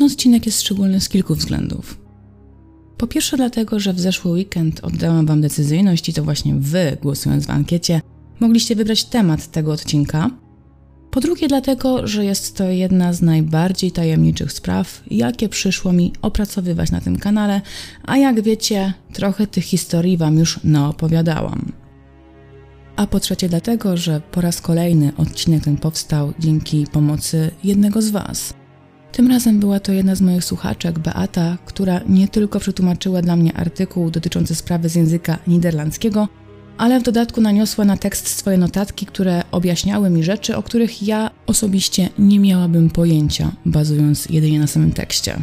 Ten odcinek jest szczególny z kilku względów. Po pierwsze, dlatego, że w zeszły weekend oddałam Wam decyzyjność i to właśnie Wy, głosując w ankiecie, mogliście wybrać temat tego odcinka. Po drugie, dlatego, że jest to jedna z najbardziej tajemniczych spraw, jakie przyszło mi opracowywać na tym kanale, a jak wiecie, trochę tych historii Wam już naopowiadałam. A po trzecie, dlatego, że po raz kolejny odcinek ten powstał dzięki pomocy jednego z Was. Tym razem była to jedna z moich słuchaczek, Beata, która nie tylko przetłumaczyła dla mnie artykuł dotyczący sprawy z języka niderlandzkiego, ale w dodatku naniosła na tekst swoje notatki, które objaśniały mi rzeczy, o których ja osobiście nie miałabym pojęcia, bazując jedynie na samym tekście.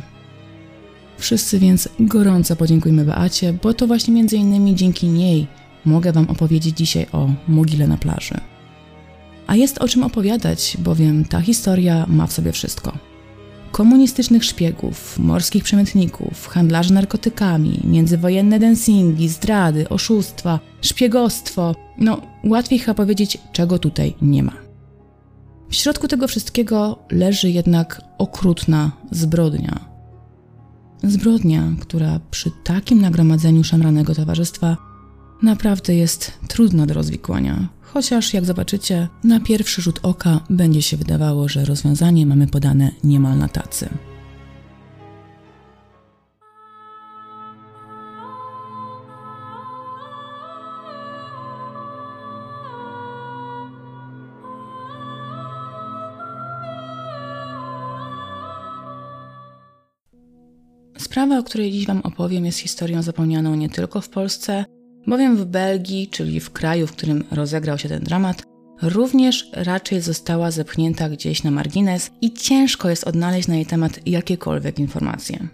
Wszyscy więc gorąco podziękujmy Beacie, bo to właśnie między innymi dzięki niej mogę Wam opowiedzieć dzisiaj o mogile na plaży. A jest o czym opowiadać, bowiem ta historia ma w sobie wszystko komunistycznych szpiegów, morskich przemytników, handlarzy narkotykami, międzywojenne dancingi, zdrady, oszustwa, szpiegostwo. No, łatwiej chyba powiedzieć, czego tutaj nie ma. W środku tego wszystkiego leży jednak okrutna zbrodnia. Zbrodnia, która przy takim nagromadzeniu szemranego towarzystwa naprawdę jest trudna do rozwikłania, chociaż jak zobaczycie, na pierwszy rzut oka będzie się wydawało, że rozwiązanie mamy podane niemal na tacy. Sprawa, o której dziś Wam opowiem, jest historią zapomnianą nie tylko w Polsce, bowiem w Belgii, czyli w kraju, w którym rozegrał się ten dramat, również raczej została zepchnięta gdzieś na margines i ciężko jest odnaleźć na jej temat jakiekolwiek informacje.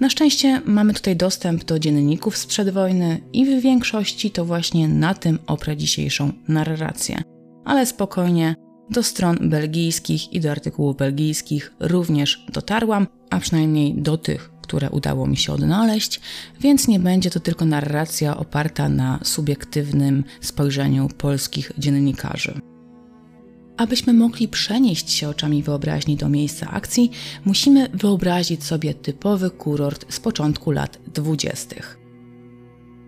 Na szczęście mamy tutaj dostęp do dzienników sprzed wojny i w większości to właśnie na tym oprę dzisiejszą narrację. Ale spokojnie, do stron belgijskich i do artykułów belgijskich również dotarłam, a przynajmniej do tych, które udało mi się odnaleźć, więc nie będzie to tylko narracja oparta na subiektywnym spojrzeniu polskich dziennikarzy. Abyśmy mogli przenieść się oczami wyobraźni do miejsca akcji, musimy wyobrazić sobie typowy kurort z początku lat dwudziestych.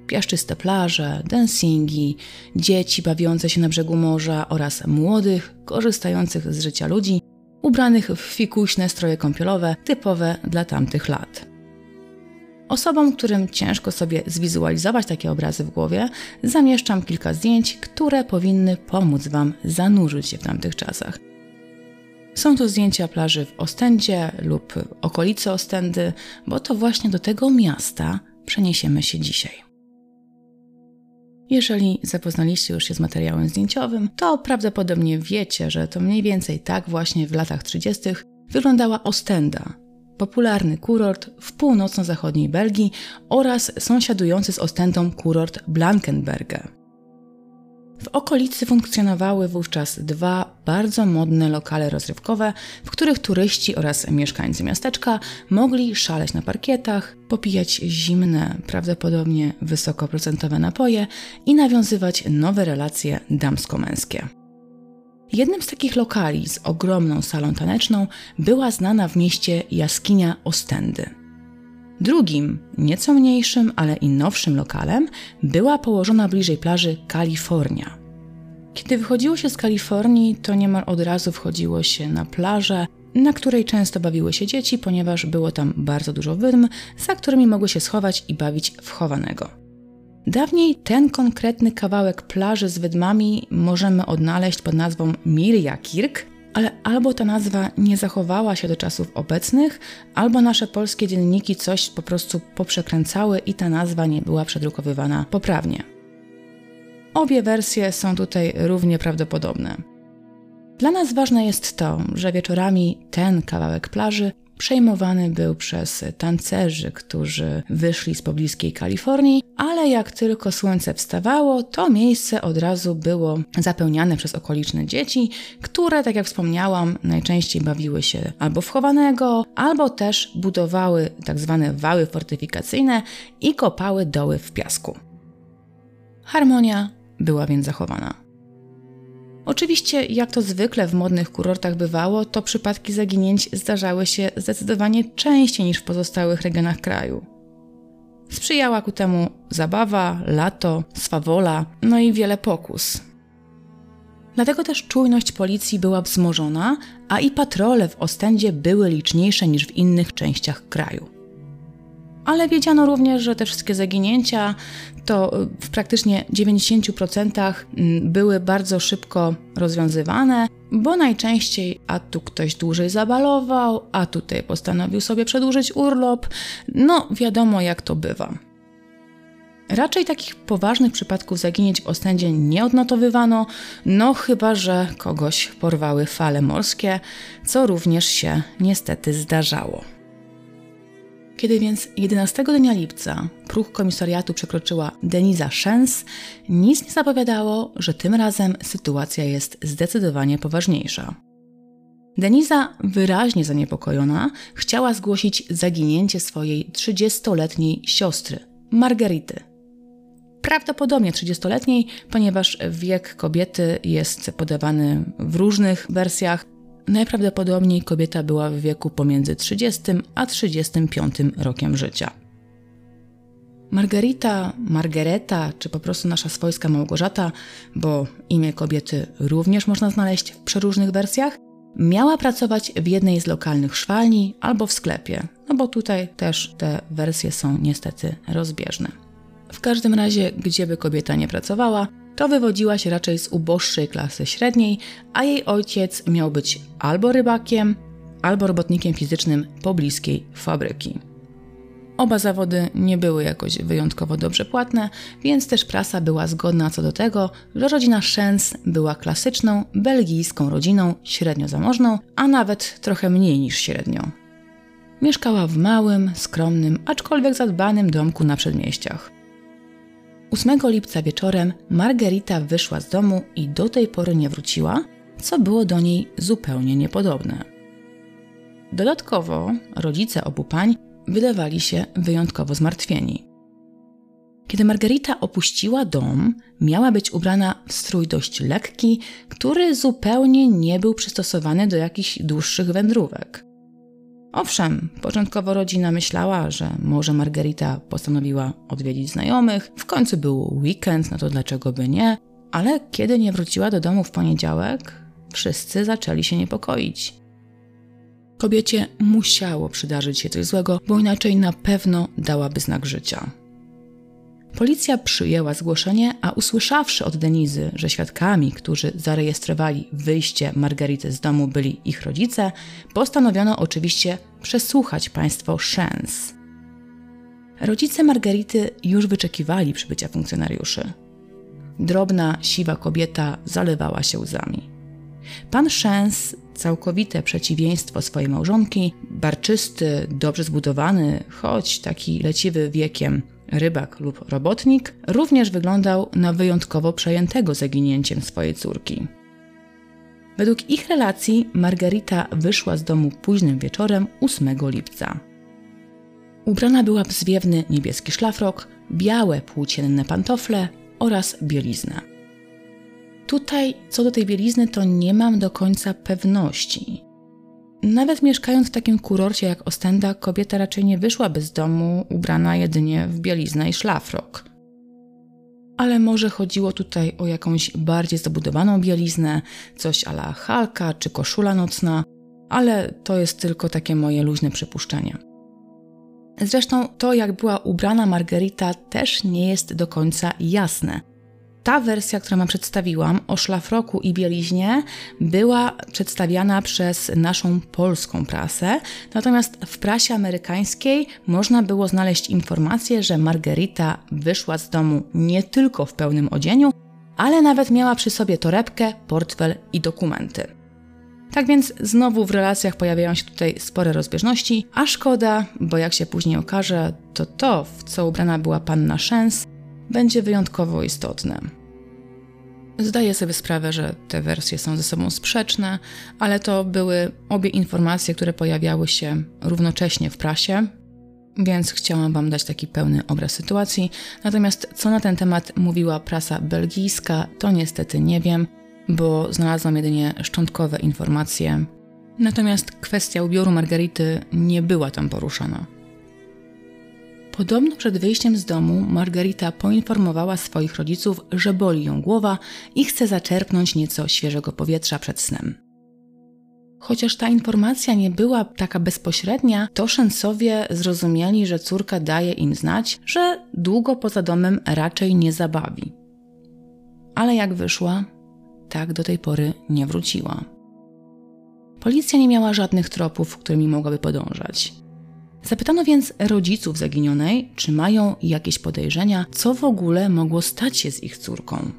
Piaszczyste plaże, dancingi, dzieci bawiące się na brzegu morza oraz młodych, korzystających z życia ludzi, ubranych w fikuśne stroje kąpielowe typowe dla tamtych lat. Osobom, którym ciężko sobie zwizualizować takie obrazy w głowie, zamieszczam kilka zdjęć, które powinny pomóc Wam zanurzyć się w tamtych czasach. Są to zdjęcia plaży w Ostendzie lub okolicy Ostendy, bo to właśnie do tego miasta przeniesiemy się dzisiaj. Jeżeli zapoznaliście już się z materiałem zdjęciowym, to prawdopodobnie wiecie, że to mniej więcej tak właśnie w latach 30. wyglądała Ostenda, popularny kurort w północno-zachodniej Belgii oraz sąsiadujący z Ostendą kurort Blankenberge. W okolicy funkcjonowały wówczas dwa bardzo modne lokale rozrywkowe, w których turyści oraz mieszkańcy miasteczka mogli szaleć na parkietach, popijać zimne, prawdopodobnie wysokoprocentowe napoje i nawiązywać nowe relacje damsko-męskie. Jednym z takich lokali z ogromną salą taneczną była znana w mieście jaskinia Ostendy. Drugim, nieco mniejszym, ale i nowszym lokalem była położona bliżej plaży Kalifornia. Kiedy wychodziło się z Kalifornii, to niemal od razu wchodziło się na plażę, na której często bawiły się dzieci, ponieważ było tam bardzo dużo wydm, za którymi mogły się schować i bawić w chowanego. Dawniej ten konkretny kawałek plaży z wydmami możemy odnaleźć pod nazwą Mirja Kirk, ale albo ta nazwa nie zachowała się do czasów obecnych, albo nasze polskie dzienniki coś po prostu poprzekręcały i ta nazwa nie była przedrukowywana poprawnie. Obie wersje są tutaj równie prawdopodobne. Dla nas ważne jest to, że wieczorami ten kawałek plaży przejmowany był przez tancerzy, którzy wyszli z pobliskiej Kalifornii, ale jak tylko słońce wstawało, to miejsce od razu było zapełniane przez okoliczne dzieci, które, tak jak wspomniałam, najczęściej bawiły się albo w chowanego, albo też budowały tak zwane wały fortyfikacyjne i kopały doły w piasku. Harmonia była więc zachowana. Oczywiście, jak to zwykle w modnych kurortach bywało, to przypadki zaginięć zdarzały się zdecydowanie częściej niż w pozostałych regionach kraju. Sprzyjała ku temu zabawa, lato, swawola, no i wiele pokus. Dlatego też czujność policji była wzmożona, a i patrole w Ostendzie były liczniejsze niż w innych częściach kraju. Ale wiedziano również, że te wszystkie zaginięcia to w praktycznie 90% mm, były bardzo szybko rozwiązywane, bo najczęściej a tu ktoś dłużej zabalował, a tutaj postanowił sobie przedłużyć urlop. No, wiadomo jak to bywa. Raczej takich poważnych przypadków zaginięć w Ostendzie nie odnotowywano, no chyba że kogoś porwały fale morskie, co również się niestety zdarzało. Kiedy więc 11 dnia lipca próg komisariatu przekroczyła Deniza Szens, nic nie zapowiadało, że tym razem sytuacja jest zdecydowanie poważniejsza. Deniza, wyraźnie zaniepokojona, chciała zgłosić zaginięcie swojej 30-letniej siostry, Margarity. Prawdopodobnie 30-letniej, ponieważ wiek kobiety jest podawany w różnych wersjach, Najprawdopodobniej kobieta była w wieku pomiędzy 30 a 35 rokiem życia. Margarita, Margareta, czy po prostu nasza swojska Małgorzata, bo imię kobiety również można znaleźć w przeróżnych wersjach, miała pracować w jednej z lokalnych szwalni albo w sklepie, no bo tutaj też te wersje są niestety rozbieżne. W każdym razie, gdzieby kobieta nie pracowała, to wywodziła się raczej z uboższej klasy średniej, a jej ojciec miał być albo rybakiem, albo robotnikiem fizycznym pobliskiej fabryki. Oba zawody nie były jakoś wyjątkowo dobrze płatne, więc też prasa była zgodna co do tego, że rodzina Szens była klasyczną, belgijską rodziną średnio zamożną, a nawet trochę mniej niż średnio. Mieszkała w małym, skromnym, aczkolwiek zadbanym domku na przedmieściach. 8 lipca wieczorem Margarita wyszła z domu i do tej pory nie wróciła, co było do niej zupełnie niepodobne. Dodatkowo rodzice obu pań wydawali się wyjątkowo zmartwieni. Kiedy Margarita opuściła dom, miała być ubrana w strój dość lekki, który zupełnie nie był przystosowany do jakichś dłuższych wędrówek. Owszem, początkowo rodzina myślała, że może Margarita postanowiła odwiedzić znajomych, w końcu był weekend, no to dlaczego by nie, ale kiedy nie wróciła do domu w poniedziałek, wszyscy zaczęli się niepokoić. Kobiecie musiało przydarzyć się coś złego, bo inaczej na pewno dałaby znak życia. Policja przyjęła zgłoszenie, a usłyszawszy od Denizy, że świadkami, którzy zarejestrowali wyjście Margarity z domu byli ich rodzice, postanowiono oczywiście przesłuchać państwo Szens. Rodzice Margarity już wyczekiwali przybycia funkcjonariuszy. Drobna, siwa kobieta zalewała się łzami. Pan Szens, całkowite przeciwieństwo swojej małżonki, barczysty, dobrze zbudowany, choć taki leciwy wiekiem, rybak lub robotnik, również wyglądał na wyjątkowo przejętego zaginięciem swojej córki. Według ich relacji Margarita wyszła z domu późnym wieczorem 8 lipca. Ubrana była w zwiewny niebieski szlafrok, białe płócienne pantofle oraz bieliznę. Tutaj, co do tej bielizny, to nie mam do końca pewności. Nawet mieszkając w takim kurorcie jak Ostenda, kobieta raczej nie wyszłaby z domu ubrana jedynie w bieliznę i szlafrok. Ale może chodziło tutaj o jakąś bardziej zabudowaną bieliznę, coś ala halka czy koszula nocna, ale to jest tylko takie moje luźne przypuszczenie. Zresztą to, jak była ubrana Margarita, też nie jest do końca jasne ta wersja, którą przedstawiłam o szlafroku i bieliźnie, była przedstawiana przez naszą polską prasę, natomiast w prasie amerykańskiej można było znaleźć informację, że Margarita wyszła z domu nie tylko w pełnym odzieniu, ale nawet miała przy sobie torebkę, portfel i dokumenty. Tak więc znowu w relacjach pojawiają się tutaj spore rozbieżności, a szkoda, bo jak się później okaże, to to, w co ubrana była panna Szens, będzie wyjątkowo istotne. Zdaję sobie sprawę, że te wersje są ze sobą sprzeczne, ale to były obie informacje, które pojawiały się równocześnie w prasie, więc chciałam Wam dać taki pełny obraz sytuacji. Natomiast co na ten temat mówiła prasa belgijska, to niestety nie wiem. bo znalazłam jedynie szczątkowe informacje. Natomiast kwestia ubioru Margarity nie była tam poruszana. Podobno przed wyjściem z domu Margarita poinformowała swoich rodziców, że boli ją głowa i chce zaczerpnąć nieco świeżego powietrza przed snem. Chociaż ta informacja nie była taka bezpośrednia, to Szensowie zrozumieli, że córka daje im znać, że długo poza domem raczej nie zabawi. Ale jak wyszła, tak do tej pory nie wróciła. Policja nie miała żadnych tropów, którymi mogłaby podążać. Zapytano więc rodziców zaginionej, czy mają jakieś podejrzenia, co w ogóle mogło stać się z ich córką.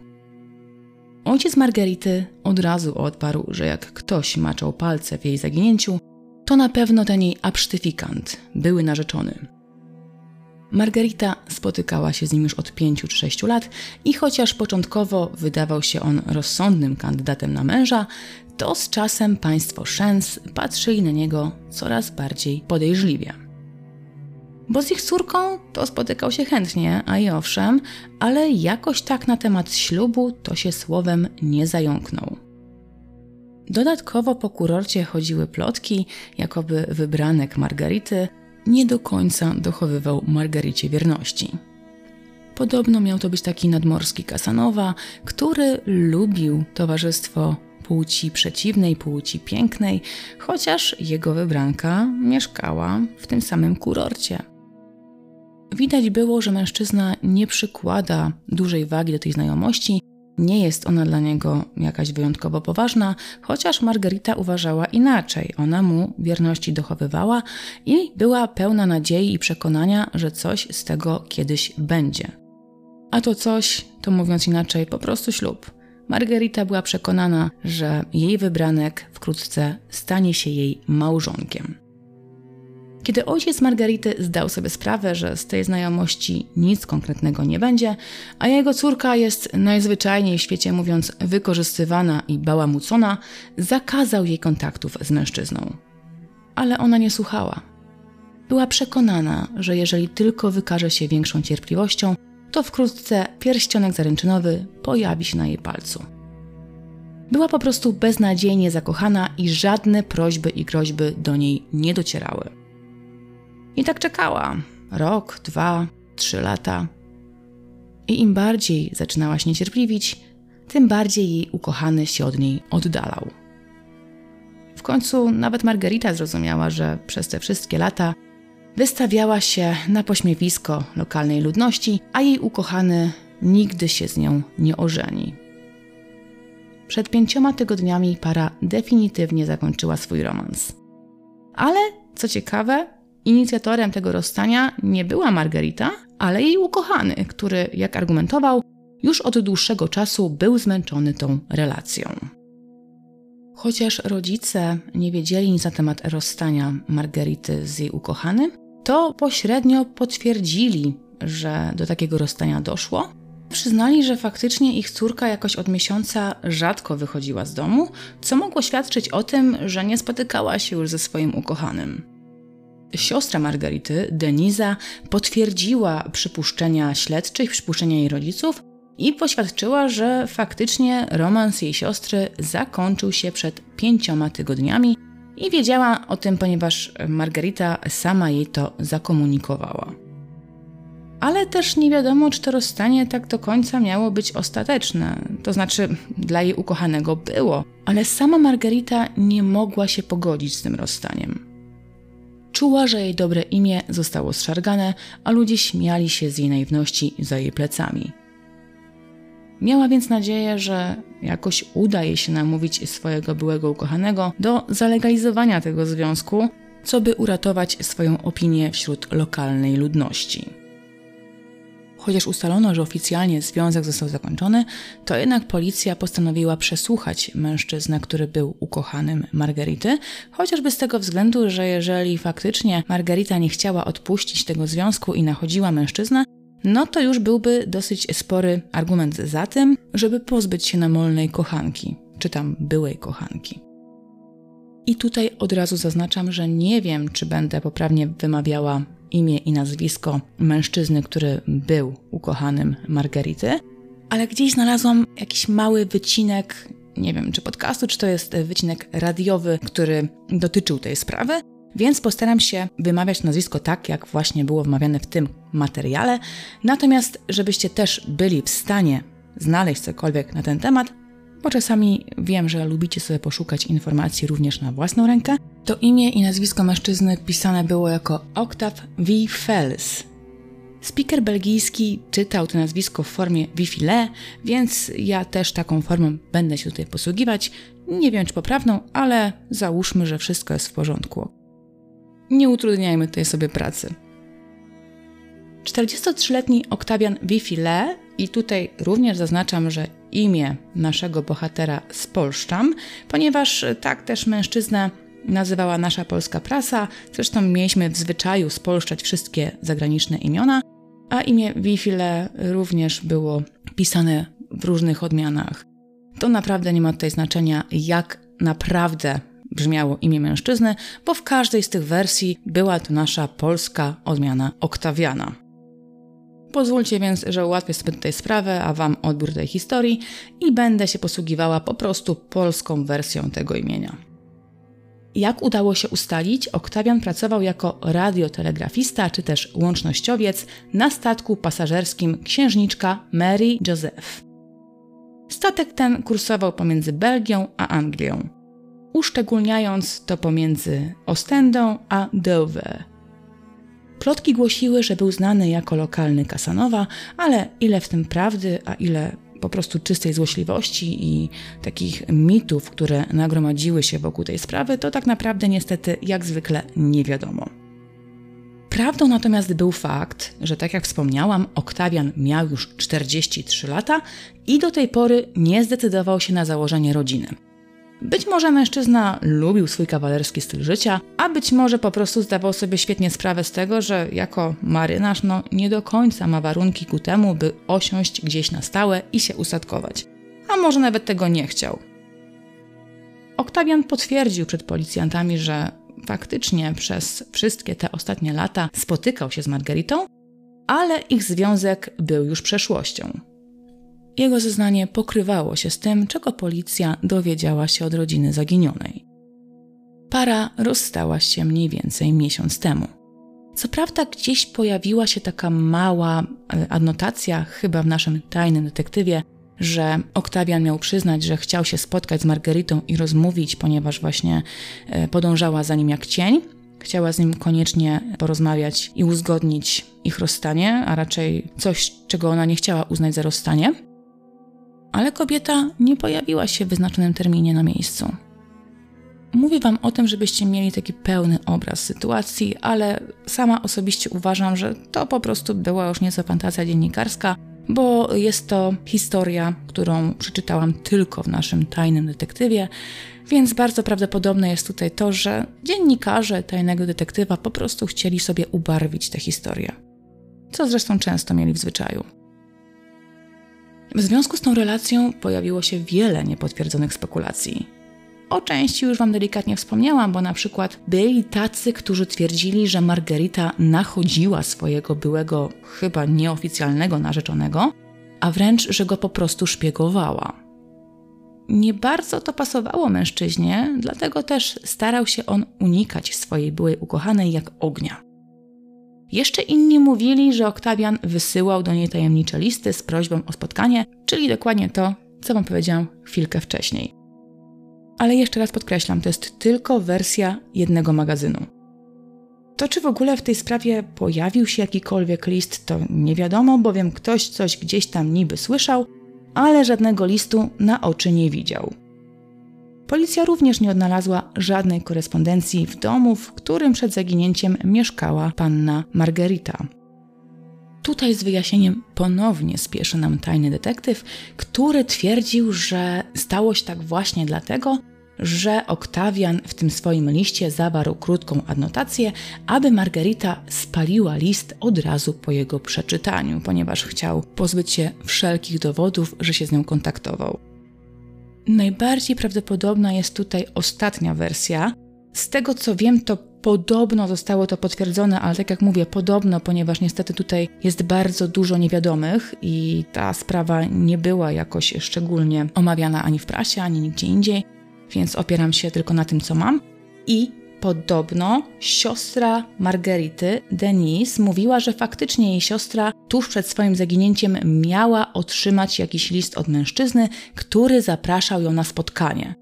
Ojciec Margarity od razu odparł, że jak ktoś maczał palce w jej zaginięciu, to na pewno ten jej absztyfikant, były narzeczony. Margarita spotykała się z nim już od pięciu czy sześciu lat i chociaż początkowo wydawał się on rozsądnym kandydatem na męża, to z czasem państwo Szens patrzyli na niego coraz bardziej podejrzliwie bo z ich córką to spotykał się chętnie, a i owszem, ale jakoś tak na temat ślubu to się słowem nie zająknął. Dodatkowo po kurorcie chodziły plotki, jakoby wybranek Margarity nie do końca dochowywał Margaricie wierności. Podobno miał to być taki nadmorski Kasanowa, który lubił towarzystwo płci przeciwnej, płci pięknej, chociaż jego wybranka mieszkała w tym samym kurorcie. Widać było, że mężczyzna nie przykłada dużej wagi do tej znajomości, nie jest ona dla niego jakaś wyjątkowo poważna, chociaż Margarita uważała inaczej. Ona mu wierności dochowywała i była pełna nadziei i przekonania, że coś z tego kiedyś będzie. A to coś, to mówiąc inaczej, po prostu ślub. Margarita była przekonana, że jej wybranek wkrótce stanie się jej małżonkiem. Kiedy ojciec Margarity zdał sobie sprawę, że z tej znajomości nic konkretnego nie będzie, a jego córka jest najzwyczajniej w świecie mówiąc wykorzystywana i bałamucona, zakazał jej kontaktów z mężczyzną. Ale ona nie słuchała. Była przekonana, że jeżeli tylko wykaże się większą cierpliwością, to wkrótce pierścionek zaręczynowy pojawi się na jej palcu. Była po prostu beznadziejnie zakochana i żadne prośby i groźby do niej nie docierały. I tak czekała. Rok, dwa, trzy lata. I im bardziej zaczynała się niecierpliwić, tym bardziej jej ukochany się od niej oddalał. W końcu nawet Margarita zrozumiała, że przez te wszystkie lata wystawiała się na pośmiewisko lokalnej ludności, a jej ukochany nigdy się z nią nie ożeni. Przed pięcioma tygodniami para definitywnie zakończyła swój romans. Ale, co ciekawe, Inicjatorem tego rozstania nie była Margarita, ale jej ukochany, który, jak argumentował, już od dłuższego czasu był zmęczony tą relacją. Chociaż rodzice nie wiedzieli nic na temat rozstania Margarity z jej ukochanym, to pośrednio potwierdzili, że do takiego rozstania doszło. Przyznali, że faktycznie ich córka jakoś od miesiąca rzadko wychodziła z domu, co mogło świadczyć o tym, że nie spotykała się już ze swoim ukochanym. Siostra Margarity, Deniza, potwierdziła przypuszczenia śledczych, przypuszczenia jej rodziców i poświadczyła, że faktycznie romans jej siostry zakończył się przed pięcioma tygodniami i wiedziała o tym, ponieważ Margarita sama jej to zakomunikowała. Ale też nie wiadomo, czy to rozstanie tak do końca miało być ostateczne, to znaczy dla jej ukochanego było, ale sama Margarita nie mogła się pogodzić z tym rozstaniem. Czuła, że jej dobre imię zostało zszargane, a ludzie śmiali się z jej naiwności za jej plecami. Miała więc nadzieję, że jakoś uda jej się namówić swojego byłego ukochanego do zalegalizowania tego związku, co by uratować swoją opinię wśród lokalnej ludności. Chociaż ustalono, że oficjalnie związek został zakończony, to jednak policja postanowiła przesłuchać mężczyznę, który był ukochanym Margarity, chociażby z tego względu, że jeżeli faktycznie Margarita nie chciała odpuścić tego związku i nachodziła mężczyznę, no to już byłby dosyć spory argument za tym, żeby pozbyć się namolnej kochanki, czy tam byłej kochanki. I tutaj od razu zaznaczam, że nie wiem, czy będę poprawnie wymawiała imię i nazwisko mężczyzny, który był ukochanym Margarity, ale gdzieś znalazłam jakiś mały wycinek nie wiem, czy podcastu, czy to jest wycinek radiowy, który dotyczył tej sprawy, więc postaram się wymawiać nazwisko tak, jak właśnie było wymawiane w tym materiale. Natomiast, żebyście też byli w stanie znaleźć cokolwiek na ten temat, bo czasami wiem, że lubicie sobie poszukać informacji również na własną rękę, to imię i nazwisko mężczyzny pisane było jako Octave V. Fels. Speaker belgijski czytał to nazwisko w formie Wifile, więc ja też taką formą będę się tutaj posługiwać. Nie wiem czy poprawną, ale załóżmy, że wszystko jest w porządku. Nie utrudniajmy tutaj sobie pracy. 43-letni Oktawian Wifile, i tutaj również zaznaczam, że imię naszego bohatera spolszczam, ponieważ tak też mężczyznę nazywała nasza polska prasa, zresztą mieliśmy w zwyczaju spolszczać wszystkie zagraniczne imiona, a imię Wifile również było pisane w różnych odmianach. To naprawdę nie ma tutaj znaczenia, jak naprawdę brzmiało imię mężczyzny, bo w każdej z tych wersji była to nasza polska odmiana Oktawiana. Pozwólcie więc, że ułatwię sobie tutaj sprawę, a Wam odbiór tej historii i będę się posługiwała po prostu polską wersją tego imienia. Jak udało się ustalić, Oktawian pracował jako radiotelegrafista czy też łącznościowiec na statku pasażerskim księżniczka Mary Joseph. Statek ten kursował pomiędzy Belgią a Anglią, uszczególniając to pomiędzy Ostendą a Dover. Plotki głosiły, że był znany jako lokalny Kasanowa, ale ile w tym prawdy, a ile po prostu czystej złośliwości i takich mitów, które nagromadziły się wokół tej sprawy, to tak naprawdę niestety jak zwykle nie wiadomo. Prawdą natomiast był fakt, że tak jak wspomniałam, Oktawian miał już 43 lata i do tej pory nie zdecydował się na założenie rodziny. Być może mężczyzna lubił swój kawalerski styl życia, a być może po prostu zdawał sobie świetnie sprawę z tego, że jako marynarz no, nie do końca ma warunki ku temu, by osiąść gdzieś na stałe i się usadkować. A może nawet tego nie chciał. Oktawian potwierdził przed policjantami, że faktycznie przez wszystkie te ostatnie lata spotykał się z Margaritą, ale ich związek był już przeszłością. Jego zeznanie pokrywało się z tym, czego policja dowiedziała się od rodziny zaginionej. Para rozstała się mniej więcej miesiąc temu. Co prawda, gdzieś pojawiła się taka mała e, anotacja, chyba w naszym tajnym detektywie, że Oktawian miał przyznać, że chciał się spotkać z Margaritą i rozmówić, ponieważ właśnie e, podążała za nim jak cień. Chciała z nim koniecznie porozmawiać i uzgodnić ich rozstanie, a raczej coś, czego ona nie chciała uznać za rozstanie ale kobieta nie pojawiła się w wyznaczonym terminie na miejscu. Mówię Wam o tym, żebyście mieli taki pełny obraz sytuacji, ale sama osobiście uważam, że to po prostu była już nieco fantazja dziennikarska, bo jest to historia, którą przeczytałam tylko w naszym tajnym detektywie, więc bardzo prawdopodobne jest tutaj to, że dziennikarze tajnego detektywa po prostu chcieli sobie ubarwić tę historię. Co zresztą często mieli w zwyczaju. W związku z tą relacją pojawiło się wiele niepotwierdzonych spekulacji. O części już Wam delikatnie wspomniałam, bo na przykład byli tacy, którzy twierdzili, że Margarita nachodziła swojego byłego, chyba nieoficjalnego narzeczonego, a wręcz, że go po prostu szpiegowała. Nie bardzo to pasowało mężczyźnie, dlatego też starał się on unikać swojej byłej ukochanej jak ognia. Jeszcze inni mówili, że Oktawian wysyłał do niej tajemnicze listy z prośbą o spotkanie, czyli dokładnie to, co wam powiedziałam chwilkę wcześniej. Ale jeszcze raz podkreślam, to jest tylko wersja jednego magazynu. To, czy w ogóle w tej sprawie pojawił się jakikolwiek list, to nie wiadomo, bowiem ktoś coś gdzieś tam niby słyszał, ale żadnego listu na oczy nie widział. Policja również nie odnalazła żadnej korespondencji w domu, w którym przed zaginięciem mieszkała panna Margarita. Tutaj z wyjaśnieniem ponownie spieszy nam tajny detektyw, który twierdził, że stało się tak właśnie dlatego, że Oktawian w tym swoim liście zawarł krótką adnotację, aby Margarita spaliła list od razu po jego przeczytaniu, ponieważ chciał pozbyć się wszelkich dowodów, że się z nią kontaktował. Najbardziej prawdopodobna jest tutaj ostatnia wersja. Z tego co wiem, to Podobno zostało to potwierdzone, ale tak jak mówię, podobno, ponieważ niestety tutaj jest bardzo dużo niewiadomych i ta sprawa nie była jakoś szczególnie omawiana ani w prasie, ani nigdzie indziej, więc opieram się tylko na tym, co mam. I podobno siostra Margerity, Denise, mówiła, że faktycznie jej siostra tuż przed swoim zaginięciem miała otrzymać jakiś list od mężczyzny, który zapraszał ją na spotkanie.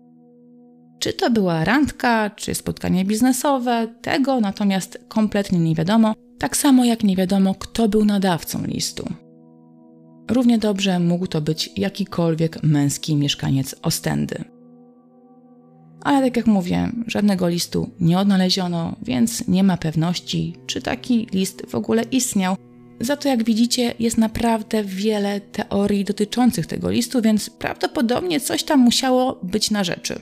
Czy to była randka, czy spotkanie biznesowe, tego natomiast kompletnie nie wiadomo, tak samo jak nie wiadomo, kto był nadawcą listu. Równie dobrze mógł to być jakikolwiek męski mieszkaniec Ostendy. Ale tak jak mówię, żadnego listu nie odnaleziono, więc nie ma pewności, czy taki list w ogóle istniał. Za to, jak widzicie, jest naprawdę wiele teorii dotyczących tego listu, więc prawdopodobnie coś tam musiało być na rzeczy.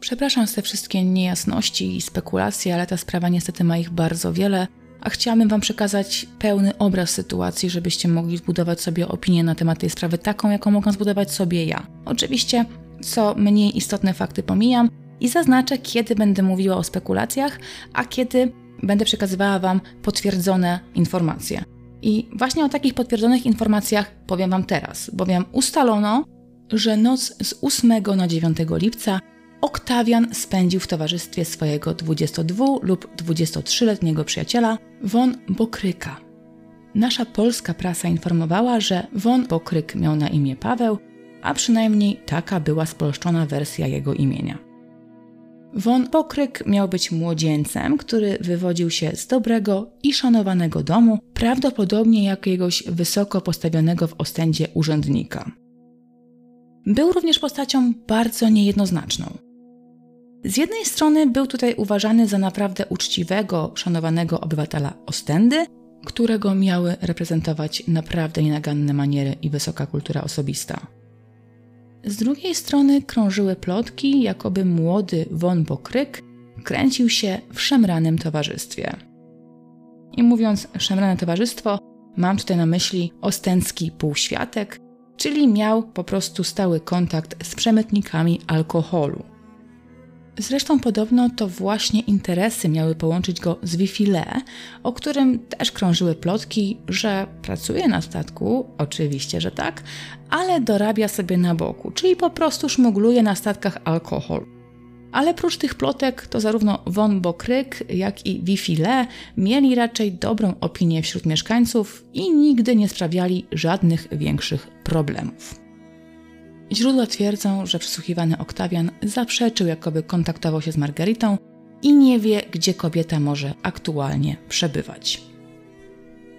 Przepraszam za te wszystkie niejasności i spekulacje, ale ta sprawa niestety ma ich bardzo wiele, a chciałabym Wam przekazać pełny obraz sytuacji, żebyście mogli zbudować sobie opinię na temat tej sprawy taką, jaką mogę zbudować sobie ja. Oczywiście, co mniej istotne fakty pomijam i zaznaczę, kiedy będę mówiła o spekulacjach, a kiedy będę przekazywała Wam potwierdzone informacje. I właśnie o takich potwierdzonych informacjach powiem Wam teraz, bowiem ustalono, że noc z 8 na 9 lipca Oktawian spędził w towarzystwie swojego 22 lub 23-letniego przyjaciela Von Bokryka. Nasza polska prasa informowała, że Von Bokryk miał na imię Paweł, a przynajmniej taka była spolszczona wersja jego imienia. Von Bokryk miał być młodzieńcem, który wywodził się z dobrego i szanowanego domu, prawdopodobnie jakiegoś wysoko postawionego w Ostendzie urzędnika. Był również postacią bardzo niejednoznaczną. Z jednej strony był tutaj uważany za naprawdę uczciwego, szanowanego obywatela Ostendy, którego miały reprezentować naprawdę nienaganne maniery i wysoka kultura osobista. Z drugiej strony krążyły plotki, jakoby młody von Bokryk kręcił się w szemranym towarzystwie. I mówiąc szemrane towarzystwo, mam tutaj na myśli ostendzki półświatek, czyli miał po prostu stały kontakt z przemytnikami alkoholu. Zresztą podobno to właśnie interesy miały połączyć go z Wifile, o którym też krążyły plotki, że pracuje na statku, oczywiście, że tak, ale dorabia sobie na boku, czyli po prostu szmugluje na statkach alkohol. Ale prócz tych plotek, to zarówno Von Bokryk, jak i Wifile mieli raczej dobrą opinię wśród mieszkańców i nigdy nie sprawiali żadnych większych problemów. Źródła twierdzą, że przesłuchiwany Oktawian zaprzeczył, jakoby kontaktował się z Margaritą i nie wie, gdzie kobieta może aktualnie przebywać.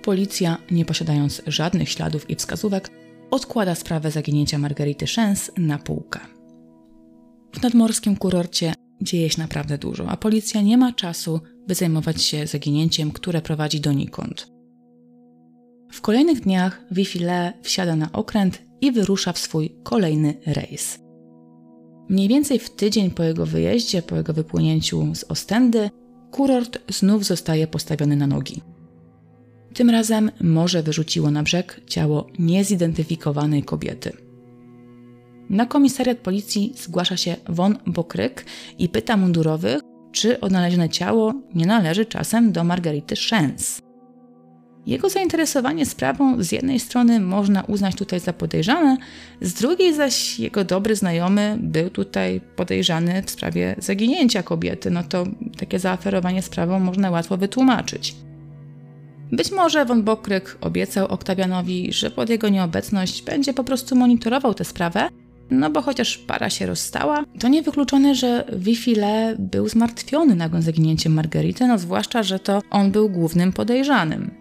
Policja, nie posiadając żadnych śladów i wskazówek, odkłada sprawę zaginięcia Margarity Szens na półkę. W nadmorskim kurorcie dzieje się naprawdę dużo, a policja nie ma czasu, by zajmować się zaginięciem, które prowadzi donikąd. W kolejnych dniach Wifile wsiada na okręt i wyrusza w swój kolejny rejs. Mniej więcej w tydzień po jego wyjeździe, po jego wypłynięciu z Ostendy, kurort znów zostaje postawiony na nogi. Tym razem morze wyrzuciło na brzeg ciało niezidentyfikowanej kobiety. Na komisariat policji zgłasza się Von Bokryk i pyta mundurowych, czy odnalezione ciało nie należy czasem do Margarity Szens. Jego zainteresowanie sprawą z jednej strony można uznać tutaj za podejrzane, z drugiej zaś jego dobry znajomy był tutaj podejrzany w sprawie zaginięcia kobiety. No to takie zaaferowanie sprawą można łatwo wytłumaczyć. Być może von Bokryk obiecał Oktawianowi, że pod jego nieobecność będzie po prostu monitorował tę sprawę, no bo chociaż para się rozstała, to niewykluczone, że Wifile był zmartwiony nagłym zaginięciem Margarity, no zwłaszcza, że to on był głównym podejrzanym.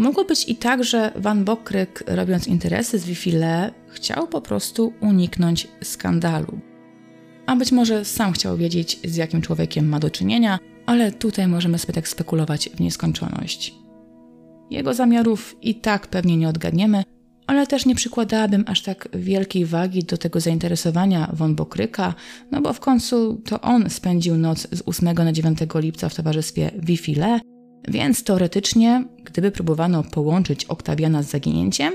Mogło być i tak, że Van Bokryk, robiąc interesy z Wifile, chciał po prostu uniknąć skandalu. A być może sam chciał wiedzieć, z jakim człowiekiem ma do czynienia, ale tutaj możemy sobie tak spekulować w nieskończoność. Jego zamiarów i tak pewnie nie odgadniemy, ale też nie przykładałabym aż tak wielkiej wagi do tego zainteresowania von Bokryka, no bo w końcu to on spędził noc z 8 na 9 lipca w towarzystwie Wifile, więc teoretycznie, gdyby próbowano połączyć Oktawiana z zaginięciem,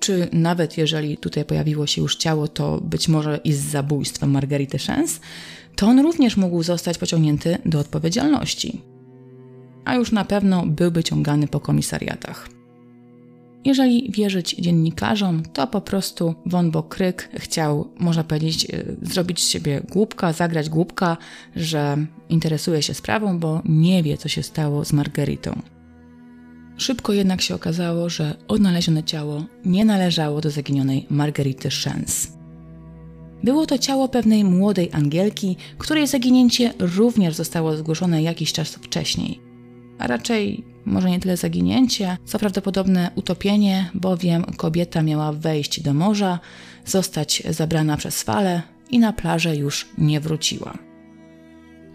czy nawet jeżeli tutaj pojawiło się już ciało, to być może i z zabójstwem Margarity Szens, to on również mógł zostać pociągnięty do odpowiedzialności. A już na pewno byłby ciągany po komisariatach. Jeżeli wierzyć dziennikarzom, to po prostu Von Bokryk chciał, można powiedzieć, e, zrobić z siebie głupka, zagrać głupka, że interesuje się sprawą, bo nie wie, co się stało z Margaritą. Szybko jednak się okazało, że odnalezione ciało nie należało do zaginionej Margarity Szens. Było to ciało pewnej młodej Angielki, której zaginięcie również zostało zgłoszone jakiś czas wcześniej. A raczej może nie tyle zaginięcie, co prawdopodobne utopienie, bowiem kobieta miała wejść do morza, zostać zabrana przez fale i na plażę już nie wróciła.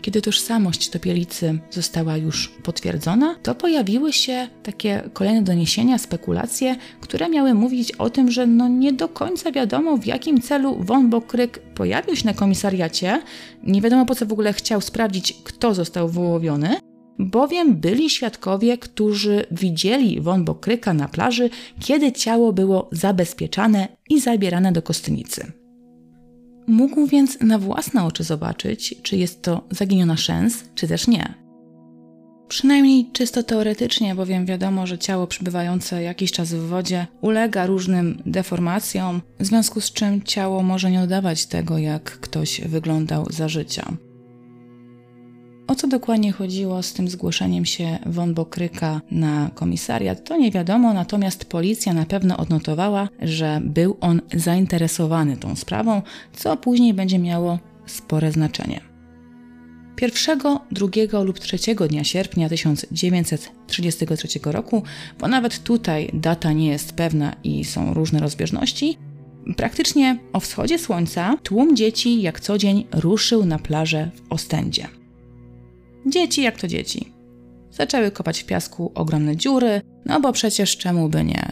Kiedy tożsamość topielicy została już potwierdzona, to pojawiły się takie kolejne doniesienia, spekulacje, które miały mówić o tym, że no nie do końca wiadomo w jakim celu von Bokryk pojawił się na komisariacie. Nie wiadomo po co w ogóle chciał sprawdzić, kto został wyłowiony, bowiem byli świadkowie, którzy widzieli von Bokryka na plaży, kiedy ciało było zabezpieczane i zabierane do kostnicy. Mógł więc na własne oczy zobaczyć, czy jest to zaginiona szens, czy też nie. Przynajmniej czysto teoretycznie, bowiem wiadomo, że ciało przebywające jakiś czas w wodzie ulega różnym deformacjom, w związku z czym ciało może nie oddawać tego, jak ktoś wyglądał za życia. O co dokładnie chodziło z tym zgłoszeniem się von Bokryka na komisariat, to nie wiadomo, natomiast policja na pewno odnotowała, że był on zainteresowany tą sprawą, co później będzie miało spore znaczenie. Pierwszego, drugiego lub trzeciego dnia sierpnia 1933 roku, bo nawet tutaj data nie jest pewna i są różne rozbieżności, praktycznie o wschodzie słońca tłum dzieci jak co dzień ruszył na plażę w Ostendzie. Dzieci jak to dzieci. Zaczęły kopać w piasku ogromne dziury, no bo przecież czemu by nie?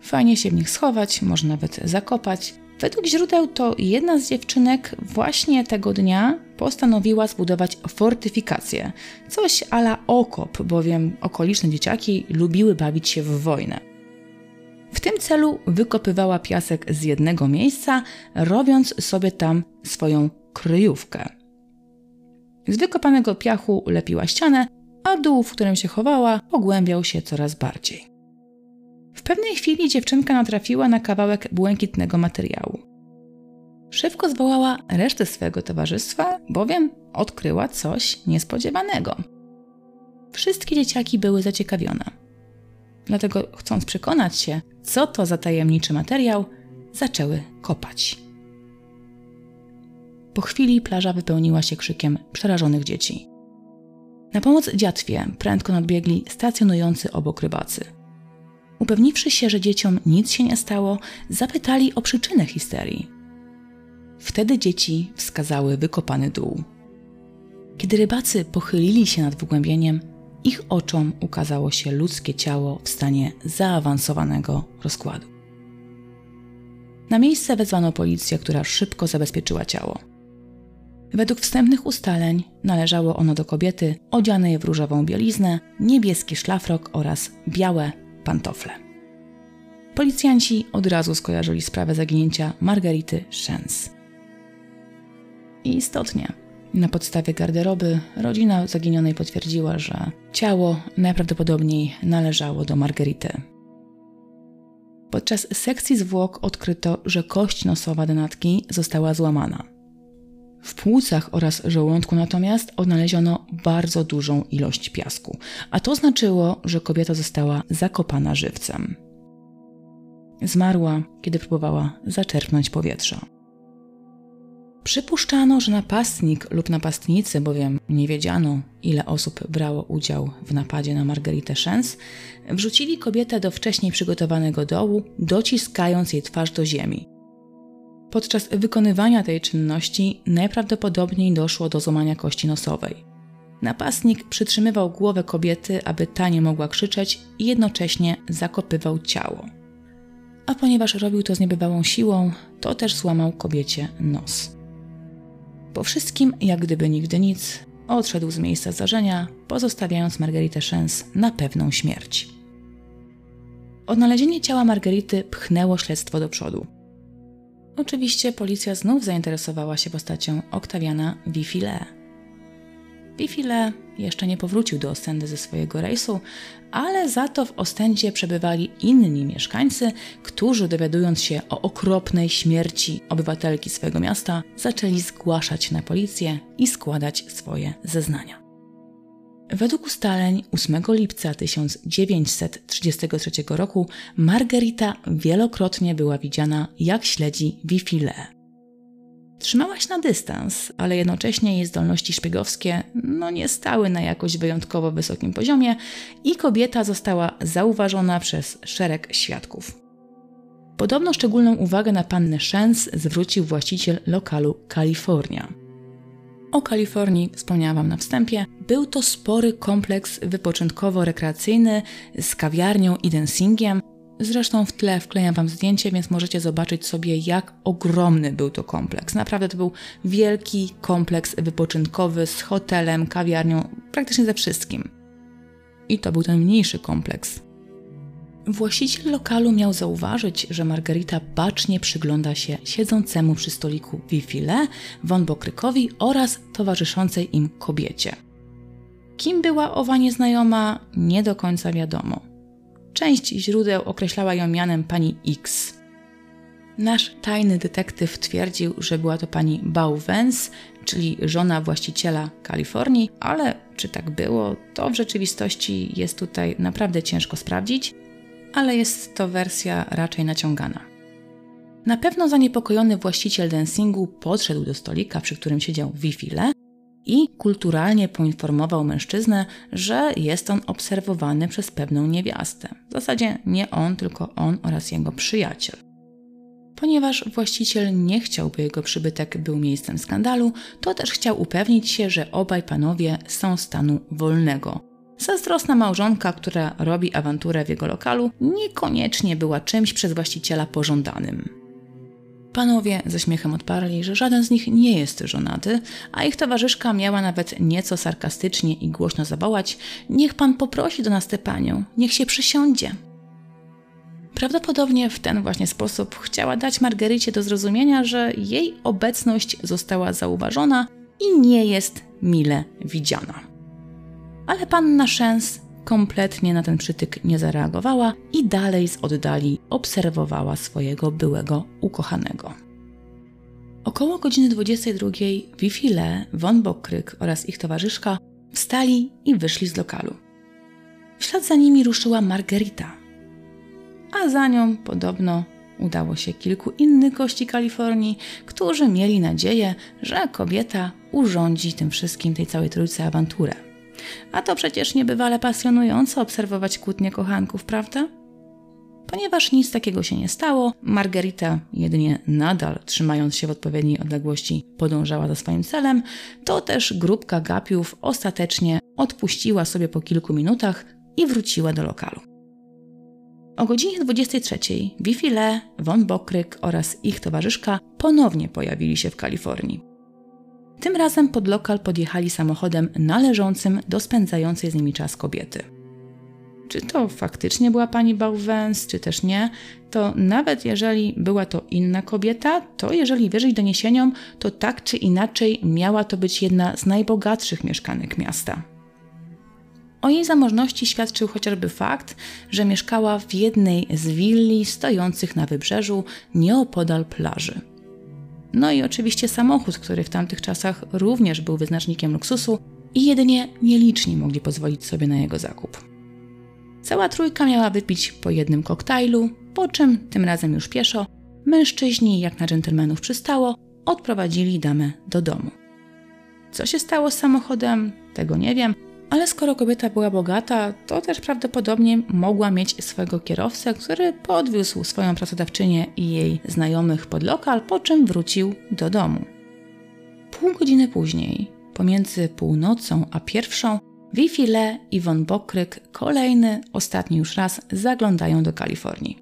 Fajnie się w nich schować, może nawet zakopać. Według źródeł to jedna z dziewczynek właśnie tego dnia postanowiła zbudować fortyfikację. Coś ala okop, bowiem okoliczne dzieciaki lubiły bawić się w wojnę. W tym celu wykopywała piasek z jednego miejsca, robiąc sobie tam swoją kryjówkę. Z wykopanego piachu lepiła ścianę, a dół, w którym się chowała, pogłębiał się coraz bardziej. W pewnej chwili dziewczynka natrafiła na kawałek błękitnego materiału. Szybko zwołała resztę swojego towarzystwa, bowiem odkryła coś niespodziewanego. Wszystkie dzieciaki były zaciekawione. Dlatego, chcąc przekonać się, co to za tajemniczy materiał, zaczęły kopać. Po chwili plaża wypełniła się krzykiem przerażonych dzieci. Na pomoc dziatwie prędko nadbiegli stacjonujący obok rybacy. Upewniwszy się, że dzieciom nic się nie stało, zapytali o przyczynę histerii. Wtedy dzieci wskazały wykopany dół. Kiedy rybacy pochylili się nad wgłębieniem, ich oczom ukazało się ludzkie ciało w stanie zaawansowanego rozkładu. Na miejsce wezwano policję, która szybko zabezpieczyła ciało. Według wstępnych ustaleń należało ono do kobiety odzianej w różową bieliznę, niebieski szlafrok oraz białe pantofle. Policjanci od razu skojarzyli sprawę zaginięcia Margarity Szens. I istotnie, na podstawie garderoby rodzina zaginionej potwierdziła, że ciało najprawdopodobniej należało do Margarity. Podczas sekcji zwłok odkryto, że kość nosowa denatki została złamana. W płucach oraz żołądku natomiast odnaleziono bardzo dużą ilość piasku, a to znaczyło, że kobieta została zakopana żywcem. Zmarła, kiedy próbowała zaczerpnąć powietrza. Przypuszczano, że napastnik lub napastnicy, bowiem nie wiedziano, ile osób brało udział w napadzie na Margaritę Szens, wrzucili kobietę do wcześniej przygotowanego dołu, dociskając jej twarz do ziemi. Podczas wykonywania tej czynności najprawdopodobniej doszło do złamania kości nosowej. Napastnik przytrzymywał głowę kobiety, aby ta nie mogła krzyczeć i jednocześnie zakopywał ciało. A ponieważ robił to z niebywałą siłą, to też złamał kobiecie nos. Po wszystkim, jak gdyby nigdy nic, odszedł z miejsca zdarzenia, pozostawiając Margaritę Szens na pewną śmierć. Odnalezienie ciała Margarity pchnęło śledztwo do przodu. Oczywiście policja znów zainteresowała się postacią Oktawiana Wifile. Wifile jeszcze nie powrócił do Ostendy ze swojego rejsu, ale za to w Ostendzie przebywali inni mieszkańcy, którzy dowiadując się o okropnej śmierci obywatelki swojego miasta, zaczęli zgłaszać na policję i składać swoje zeznania. Według ustaleń 8 lipca 1933 roku Margarita wielokrotnie była widziana jak śledzi Wifile. Trzymała się na dystans, ale jednocześnie jej zdolności szpiegowskie no nie stały na jakoś wyjątkowo wysokim poziomie i kobieta została zauważona przez szereg świadków. Podobno szczególną uwagę na pannę Szens zwrócił właściciel lokalu Kalifornia. O Kalifornii wspomniałam Wam na wstępie. Był to spory kompleks wypoczynkowo-rekreacyjny z kawiarnią i dancingiem. Zresztą w tle wklejam Wam zdjęcie, więc możecie zobaczyć sobie, jak ogromny był to kompleks. Naprawdę to był wielki kompleks wypoczynkowy z hotelem, kawiarnią, praktycznie ze wszystkim. I to był ten mniejszy kompleks. Właściciel lokalu miał zauważyć, że Margarita bacznie przygląda się siedzącemu przy stoliku Wifile, von Bokrykowi oraz towarzyszącej im kobiecie. Kim była owa nieznajoma, nie do końca wiadomo. Część źródeł określała ją mianem pani X. Nasz tajny detektyw twierdził, że była to pani Bauwens, czyli żona właściciela Kalifornii, ale czy tak było, to w rzeczywistości jest tutaj naprawdę ciężko sprawdzić ale jest to wersja raczej naciągana. Na pewno zaniepokojony właściciel dancingu podszedł do stolika, przy którym siedział Wifile i kulturalnie poinformował mężczyznę, że jest on obserwowany przez pewną niewiastę. W zasadzie nie on, tylko on oraz jego przyjaciel. Ponieważ właściciel nie chciał, by jego przybytek był miejscem skandalu, to też chciał upewnić się, że obaj panowie są stanu wolnego, Zazdrosna małżonka, która robi awanturę w jego lokalu, niekoniecznie była czymś przez właściciela pożądanym. Panowie ze śmiechem odparli, że żaden z nich nie jest żonaty, a ich towarzyszka miała nawet nieco sarkastycznie i głośno zawołać: Niech pan poprosi do nas tę panią, niech się przysiądzie. Prawdopodobnie w ten właśnie sposób chciała dać Margerycie do zrozumienia, że jej obecność została zauważona i nie jest mile widziana ale panna Szens kompletnie na ten przytyk nie zareagowała i dalej z oddali obserwowała swojego byłego ukochanego. Około godziny 22 Wifile, von Bokryk oraz ich towarzyszka wstali i wyszli z lokalu. W ślad za nimi ruszyła Margarita, a za nią podobno udało się kilku innych gości Kalifornii, którzy mieli nadzieję, że kobieta urządzi tym wszystkim tej całej trójce awanturę. A to przecież niebywale pasjonujące obserwować kłótnie kochanków, prawda? Ponieważ nic takiego się nie stało, Margarita jedynie nadal, trzymając się w odpowiedniej odległości, podążała za swoim celem, to też grupka gapiów ostatecznie odpuściła sobie po kilku minutach i wróciła do lokalu. O godzinie 23 Wifile, von Bokryk oraz ich towarzyszka ponownie pojawili się w Kalifornii. Tym razem pod lokal podjechali samochodem należącym do spędzającej z nimi czas kobiety. Czy to faktycznie była pani Bauwens, czy też nie, to nawet jeżeli była to inna kobieta, to jeżeli wierzyć doniesieniom, to tak czy inaczej miała to być jedna z najbogatszych mieszkanek miasta. O jej zamożności świadczył chociażby fakt, że mieszkała w jednej z willi stojących na wybrzeżu nieopodal plaży. No i oczywiście samochód, który w tamtych czasach również był wyznacznikiem luksusu i jedynie nieliczni mogli pozwolić sobie na jego zakup. Cała trójka miała wypić po jednym koktajlu, po czym, tym razem już pieszo, mężczyźni, jak na dżentelmenów przystało, odprowadzili damę do domu. Co się stało z samochodem, tego nie wiem, ale skoro kobieta była bogata, to też prawdopodobnie mogła mieć swojego kierowcę, który podwiózł swoją pracodawczynię i jej znajomych pod lokal, po czym wrócił do domu. Pół godziny później, pomiędzy północą a pierwszą, Wifile i von Bokryk kolejny, ostatni już raz zaglądają do Kalifornii.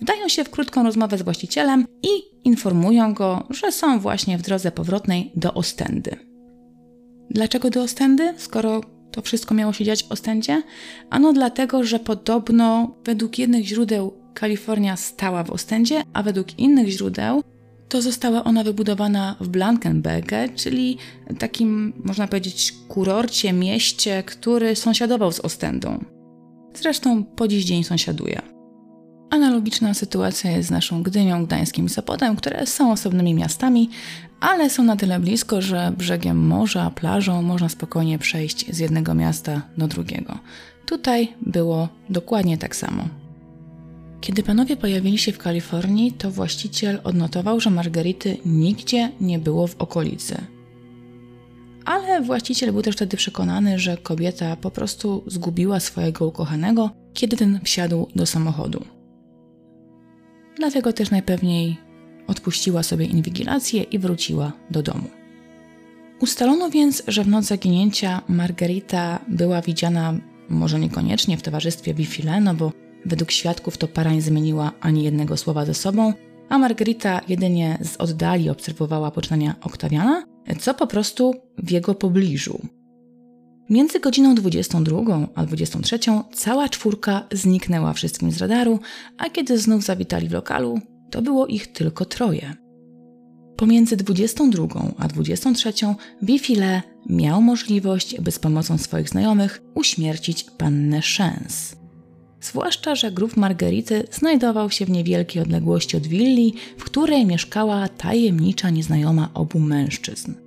Wdają się w krótką rozmowę z właścicielem i informują go, że są właśnie w drodze powrotnej do Ostendy. Dlaczego do Ostendy, skoro to wszystko miało się dziać w Ostendzie? Ano dlatego, że podobno według jednych źródeł Kalifornia stała w Ostendzie, a według innych źródeł to została ona wybudowana w Blankenberge, czyli takim, można powiedzieć, kurorcie, mieście, który sąsiadował z Ostendą. Zresztą po dziś dzień sąsiaduje. Analogiczna sytuacja jest z naszą Gdynią, Gdańskim i Sopodem, które są osobnymi miastami, ale są na tyle blisko, że brzegiem morza, plażą można spokojnie przejść z jednego miasta do drugiego. Tutaj było dokładnie tak samo. Kiedy panowie pojawili się w Kalifornii, to właściciel odnotował, że Margarity nigdzie nie było w okolicy. Ale właściciel był też wtedy przekonany, że kobieta po prostu zgubiła swojego ukochanego, kiedy ten wsiadł do samochodu. Dlatego też najpewniej odpuściła sobie inwigilację i wróciła do domu. Ustalono więc, że w noc zaginięcia Margarita była widziana może niekoniecznie w towarzystwie Bifile, no bo według świadków to para nie zmieniła ani jednego słowa ze sobą, a Margarita jedynie z oddali obserwowała poczynania Oktawiana, co po prostu w jego pobliżu. Między godziną 22 a 23 cała czwórka zniknęła wszystkim z radaru, a kiedy znów zawitali w lokalu, to było ich tylko troje. Pomiędzy 22 a 23 Bifile miał możliwość, by z pomocą swoich znajomych uśmiercić pannę Szens. Zwłaszcza, że grób Margerity znajdował się w niewielkiej odległości od willi, w której mieszkała tajemnicza nieznajoma obu mężczyzn.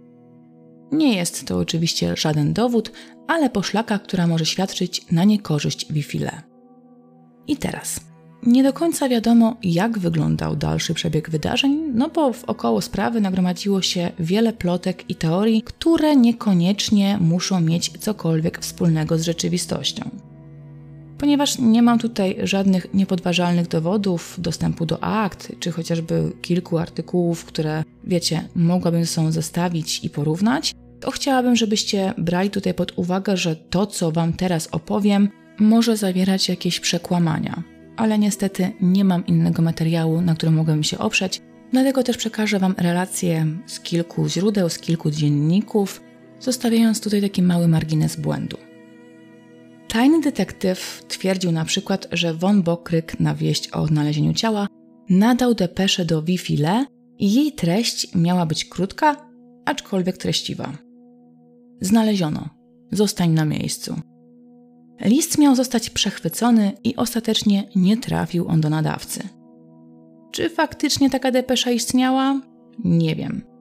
Nie jest to oczywiście żaden dowód, ale poszlaka, która może świadczyć na niekorzyść Wifile. I teraz. Nie do końca wiadomo, jak wyglądał dalszy przebieg wydarzeń, no bo wokoło sprawy nagromadziło się wiele plotek i teorii, które niekoniecznie muszą mieć cokolwiek wspólnego z rzeczywistością. Ponieważ nie mam tutaj żadnych niepodważalnych dowodów, dostępu do akt, czy chociażby kilku artykułów, które, wiecie, mogłabym ze sobą zestawić i porównać, to chciałabym, żebyście brali tutaj pod uwagę, że to, co Wam teraz opowiem, może zawierać jakieś przekłamania. Ale niestety nie mam innego materiału, na którym mogłabym się oprzeć, dlatego też przekażę Wam relacje z kilku źródeł, z kilku dzienników, zostawiając tutaj taki mały margines błędu. Tajny detektyw twierdził na przykład, że von Bokryk na wieść o odnalezieniu ciała nadał depeszę do Wi-File i jej treść miała być krótka, aczkolwiek treściwa. Znaleziono. Zostań na miejscu. List miał zostać przechwycony i ostatecznie nie trafił on do nadawcy. Czy faktycznie taka depesza istniała? Nie wiem.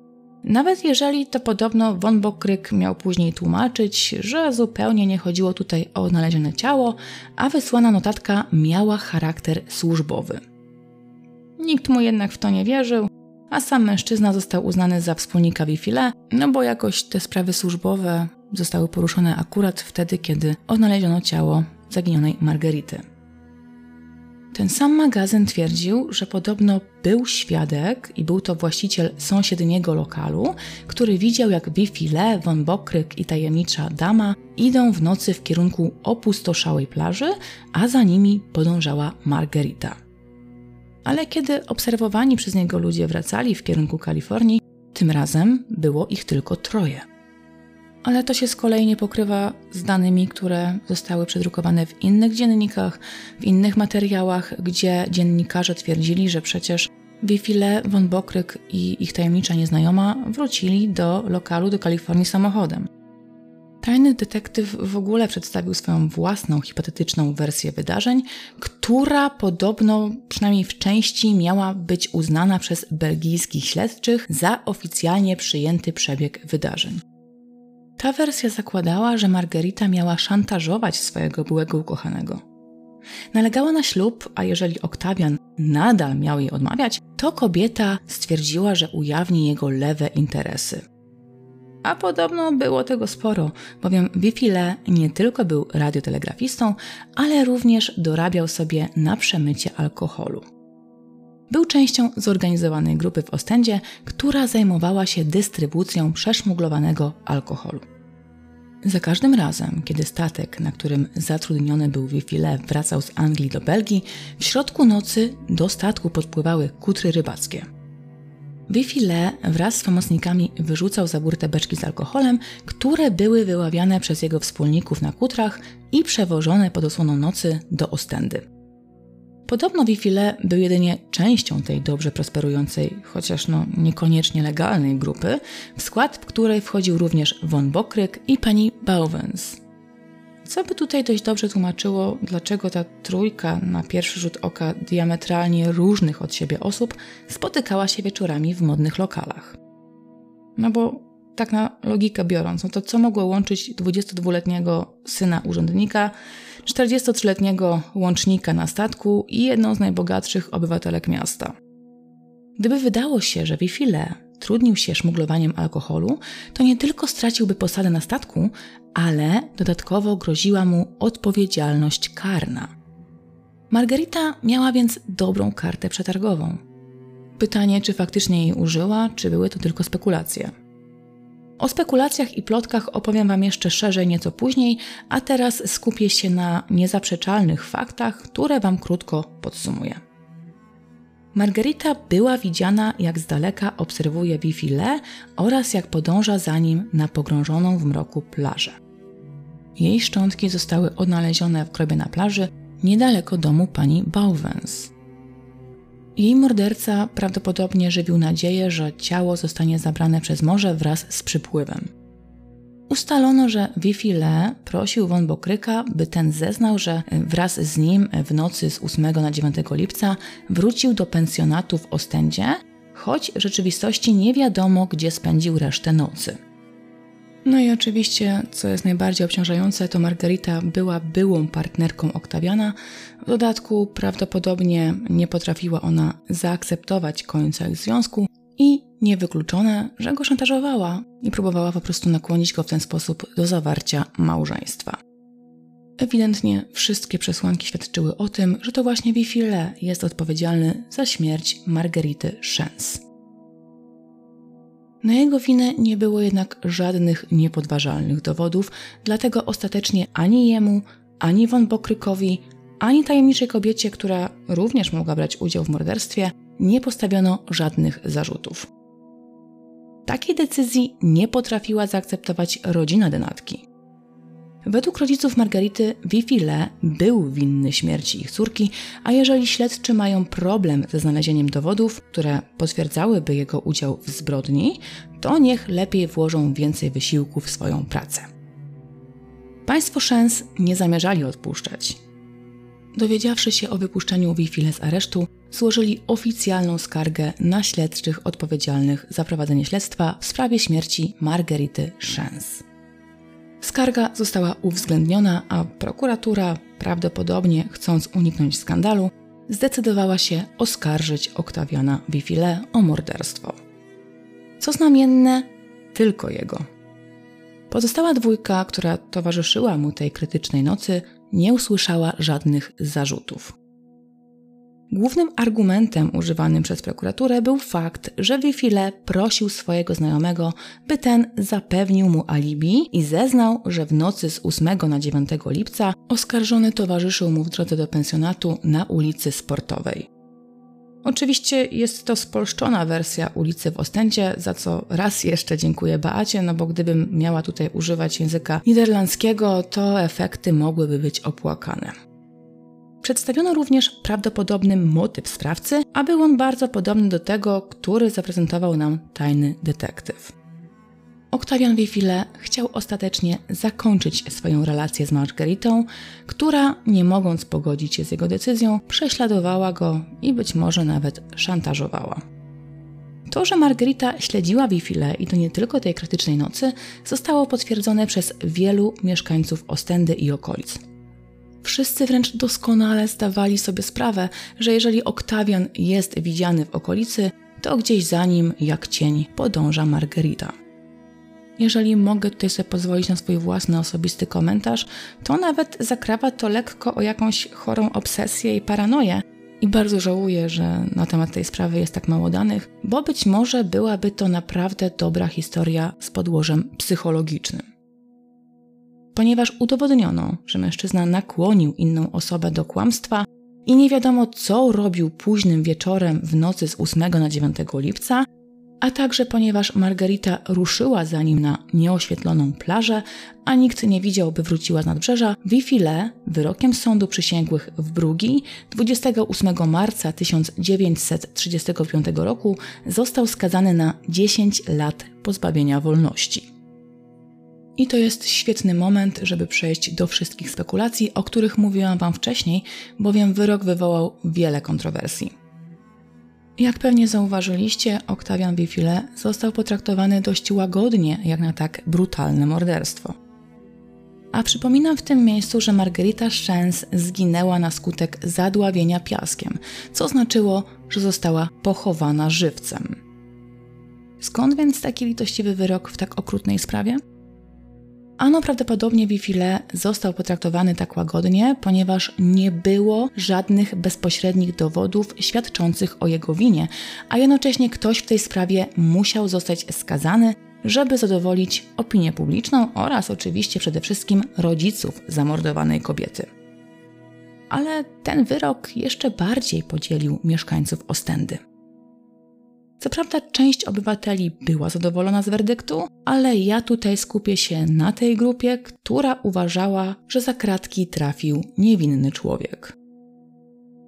Nawet jeżeli to podobno von Bokryk miał później tłumaczyć, że zupełnie nie chodziło tutaj o odnalezione ciało, a wysłana notatka miała charakter służbowy. Nikt mu jednak w to nie wierzył, a sam mężczyzna został uznany za wspólnika Wifile, no bo jakoś te sprawy służbowe zostały poruszone akurat wtedy, kiedy odnaleziono ciało zaginionej Margerity. Ten sam magazyn twierdził, że podobno był świadek i był to właściciel sąsiedniego lokalu, który widział jak Wifile, von Bokryk i tajemnicza dama idą w nocy w kierunku opustoszałej plaży, a za nimi podążała Margerita. Ale kiedy obserwowani przez niego ludzie wracali w kierunku Kalifornii, tym razem było ich tylko troje. Ale to się z kolei nie pokrywa z danymi, które zostały przedrukowane w innych dziennikach, w innych materiałach, gdzie dziennikarze twierdzili, że przecież Wifile, von Bokryk i ich tajemnicza nieznajoma wrócili do lokalu do Kalifornii samochodem. Tajny detektyw w ogóle przedstawił swoją własną hipotetyczną wersję wydarzeń, która podobno, przynajmniej w części, miała być uznana przez belgijskich śledczych za oficjalnie przyjęty przebieg wydarzeń. Ta wersja zakładała, że Margarita miała szantażować swojego byłego ukochanego. Nalegała na ślub, a jeżeli Oktawian nadal miał jej odmawiać, to kobieta stwierdziła, że ujawni jego lewe interesy. A podobno było tego sporo, bowiem Wifile nie tylko był radiotelegrafistą, ale również dorabiał sobie na przemycie alkoholu. Był częścią zorganizowanej grupy w Ostendzie, która zajmowała się dystrybucją przeszmuglowanego alkoholu. Za każdym razem, kiedy statek, na którym zatrudniony był Wifile, wracał z Anglii do Belgii, w środku nocy do statku podpływały kutry rybackie. Wifile wraz z pomocnikami wyrzucał za burtę beczki z alkoholem, które były wyławiane przez jego wspólników na kutrach i przewożone pod osłoną nocy do Ostendy. Podobno Wifile był jedynie częścią tej dobrze prosperującej, chociaż no niekoniecznie legalnej grupy, w skład której wchodził również von Bokryk i pani Bowens. Co by tutaj dość dobrze tłumaczyło, dlaczego ta trójka na pierwszy rzut oka diametralnie różnych od siebie osób spotykała się wieczorami w modnych lokalach. No bo tak na logikę biorąc, no to co mogło łączyć 22-letniego syna urzędnika, 43-letniego łącznika na statku i jedną z najbogatszych obywatelek miasta? Gdyby wydało się, że Wifile trudnił się szmuglowaniem alkoholu, to nie tylko straciłby posadę na statku, ale dodatkowo groziła mu odpowiedzialność karna. Margarita miała więc dobrą kartę przetargową. Pytanie, czy faktycznie jej użyła, czy były to tylko spekulacje. O spekulacjach i plotkach opowiem Wam jeszcze szerzej nieco później, a teraz skupię się na niezaprzeczalnych faktach, które Wam krótko podsumuję. Margarita była widziana, jak z daleka obserwuje Wifile oraz jak podąża za nim na pogrążoną w mroku plażę. Jej szczątki zostały odnalezione w grobie na plaży niedaleko domu pani Bowens. Jej morderca prawdopodobnie żywił nadzieję, że ciało zostanie zabrane przez morze wraz z przypływem. Ustalono, że Wifile prosił von Bokryka, by ten zeznał, że wraz z nim w nocy z 8 na 9 lipca wrócił do pensjonatu w Ostendzie, choć w rzeczywistości nie wiadomo, gdzie spędził resztę nocy. No i oczywiście, co jest najbardziej obciążające, to Margarita była byłą partnerką Oktawiana. W dodatku prawdopodobnie nie potrafiła ona zaakceptować końca ich związku i niewykluczone, że go szantażowała i próbowała po prostu nakłonić go w ten sposób do zawarcia małżeństwa. Ewidentnie wszystkie przesłanki świadczyły o tym, że to właśnie Wifile jest odpowiedzialny za śmierć Margarity Szens. Na jego winę nie było jednak żadnych niepodważalnych dowodów, dlatego ostatecznie ani jemu, ani von Bokrykowi, ani tajemniczej kobiecie, która również mogła brać udział w morderstwie, nie postawiono żadnych zarzutów. Takiej decyzji nie potrafiła zaakceptować rodzina denatki. Według rodziców Margarity, Wifile był winny śmierci ich córki, a jeżeli śledczy mają problem ze znalezieniem dowodów, które potwierdzałyby jego udział w zbrodni, to niech lepiej włożą więcej wysiłku w swoją pracę. Państwo Szens nie zamierzali odpuszczać. Dowiedziawszy się o wypuszczeniu Wifile z aresztu, złożyli oficjalną skargę na śledczych odpowiedzialnych za prowadzenie śledztwa w sprawie śmierci Margarity Szens. Skarga została uwzględniona, a prokuratura, prawdopodobnie chcąc uniknąć skandalu, zdecydowała się oskarżyć Oktawiana Wifile o morderstwo. Co znamienne, tylko jego. Pozostała dwójka, która towarzyszyła mu tej krytycznej nocy, nie usłyszała żadnych zarzutów. Głównym argumentem używanym przez prokuraturę był fakt, że Wifile prosił swojego znajomego, by ten zapewnił mu alibi i zeznał, że w nocy z 8 na 9 lipca oskarżony towarzyszył mu w drodze do pensjonatu na ulicy Sportowej. Oczywiście jest to spolszczona wersja ulicy w Ostendzie, za co raz jeszcze dziękuję Beacie, no bo gdybym miała tutaj używać języka niderlandzkiego, to efekty mogłyby być opłakane. Przedstawiono również prawdopodobny motyw sprawcy, a był on bardzo podobny do tego, który zaprezentował nam tajny detektyw. Oktawian Wifile chciał ostatecznie zakończyć swoją relację z Margaritą, która, nie mogąc pogodzić się z jego decyzją, prześladowała go i być może nawet szantażowała. To, że Margarita śledziła Wifile i to nie tylko tej krytycznej nocy, zostało potwierdzone przez wielu mieszkańców Ostendy i okolic. Wszyscy wręcz doskonale zdawali sobie sprawę, że jeżeli Oktawian jest widziany w okolicy, to gdzieś za nim, jak cień, podąża Margarita. Jeżeli mogę tutaj sobie pozwolić na swój własny osobisty komentarz, to nawet zakrawa to lekko o jakąś chorą obsesję i paranoję. I bardzo żałuję, że na temat tej sprawy jest tak mało danych, bo być może byłaby to naprawdę dobra historia z podłożem psychologicznym ponieważ udowodniono, że mężczyzna nakłonił inną osobę do kłamstwa i nie wiadomo, co robił późnym wieczorem w nocy z 8 na 9 lipca, a także ponieważ Margarita ruszyła za nim na nieoświetloną plażę, a nikt nie widział, by wróciła z nadbrzeża, Wifile wyrokiem sądu przysięgłych w Brugi 28 marca 1935 roku został skazany na 10 lat pozbawienia wolności. I to jest świetny moment, żeby przejść do wszystkich spekulacji, o których mówiłam Wam wcześniej, bowiem wyrok wywołał wiele kontrowersji. Jak pewnie zauważyliście, Oktawian Wifile został potraktowany dość łagodnie, jak na tak brutalne morderstwo. A przypominam w tym miejscu, że Margarita Szens zginęła na skutek zadławienia piaskiem, co znaczyło, że została pochowana żywcem. Skąd więc taki litościwy wyrok w tak okrutnej sprawie? Ano prawdopodobnie Wifile został potraktowany tak łagodnie, ponieważ nie było żadnych bezpośrednich dowodów świadczących o jego winie, a jednocześnie ktoś w tej sprawie musiał zostać skazany, żeby zadowolić opinię publiczną oraz oczywiście przede wszystkim rodziców zamordowanej kobiety. Ale ten wyrok jeszcze bardziej podzielił mieszkańców Ostendy. Co prawda, część obywateli była zadowolona z werdyktu, ale ja tutaj skupię się na tej grupie, która uważała, że za kratki trafił niewinny człowiek.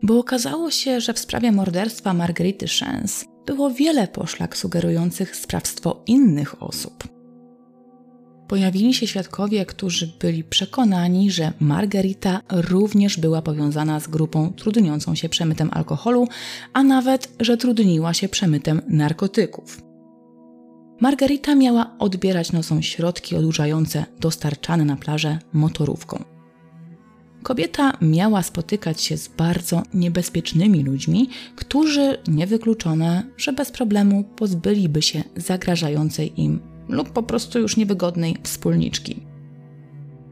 Bo okazało się, że w sprawie morderstwa Margarity Szens było wiele poszlak sugerujących sprawstwo innych osób. Pojawili się świadkowie, którzy byli przekonani, że Margarita również była powiązana z grupą trudniącą się przemytem alkoholu, a nawet, że trudniła się przemytem narkotyków. Margarita miała odbierać nocą środki odurzające dostarczane na plażę motorówką. Kobieta miała spotykać się z bardzo niebezpiecznymi ludźmi, którzy niewykluczone, że bez problemu pozbyliby się zagrażającej im lub po prostu już niewygodnej wspólniczki.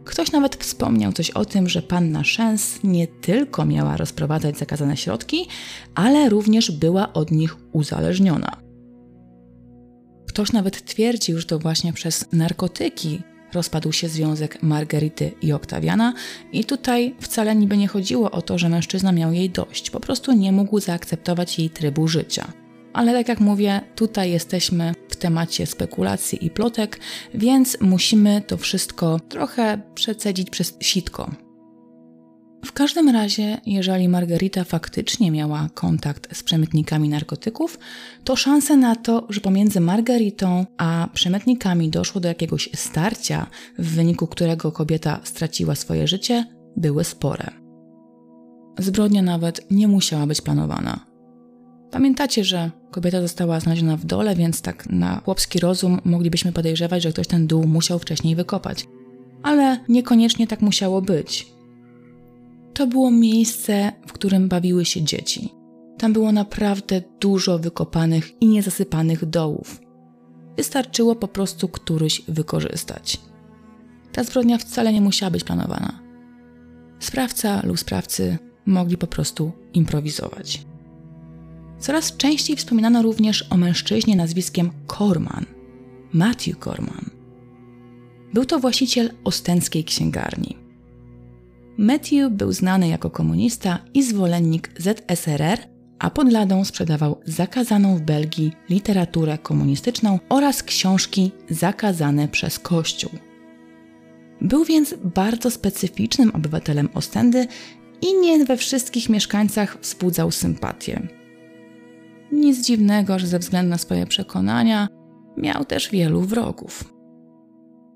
Ktoś nawet wspomniał coś o tym, że panna Szens nie tylko miała rozprowadzać zakazane środki, ale również była od nich uzależniona. Ktoś nawet twierdził, że to właśnie przez narkotyki rozpadł się związek Margarity i Oktawiana, i tutaj wcale niby nie chodziło o to, że mężczyzna miał jej dość, po prostu nie mógł zaakceptować jej trybu życia. Ale tak jak mówię, tutaj jesteśmy temacie spekulacji i plotek, więc musimy to wszystko trochę przecedzić przez sitko. W każdym razie, jeżeli Margarita faktycznie miała kontakt z przemytnikami narkotyków, to szanse na to, że pomiędzy Margaritą a przemytnikami doszło do jakiegoś starcia, w wyniku którego kobieta straciła swoje życie, były spore. Zbrodnia nawet nie musiała być planowana. Pamiętacie, że kobieta została znaleziona w dole, więc tak na chłopski rozum moglibyśmy podejrzewać, że ktoś ten dół musiał wcześniej wykopać. Ale niekoniecznie tak musiało być. To było miejsce, w którym bawiły się dzieci. Tam było naprawdę dużo wykopanych i niezasypanych dołów. Wystarczyło po prostu któryś wykorzystać. Ta zbrodnia wcale nie musiała być planowana. Sprawca lub sprawcy mogli po prostu improwizować. Coraz częściej wspominano również o mężczyźnie nazwiskiem Corman, Matthew Corman. Był to właściciel ostendzkiej księgarni. Matthew był znany jako komunista i zwolennik ZSRR, a pod ladą sprzedawał zakazaną w Belgii literaturę komunistyczną oraz książki zakazane przez Kościół. Był więc bardzo specyficznym obywatelem Ostendy i nie we wszystkich mieszkańcach wzbudzał sympatię. Nic dziwnego, że ze względu na swoje przekonania miał też wielu wrogów.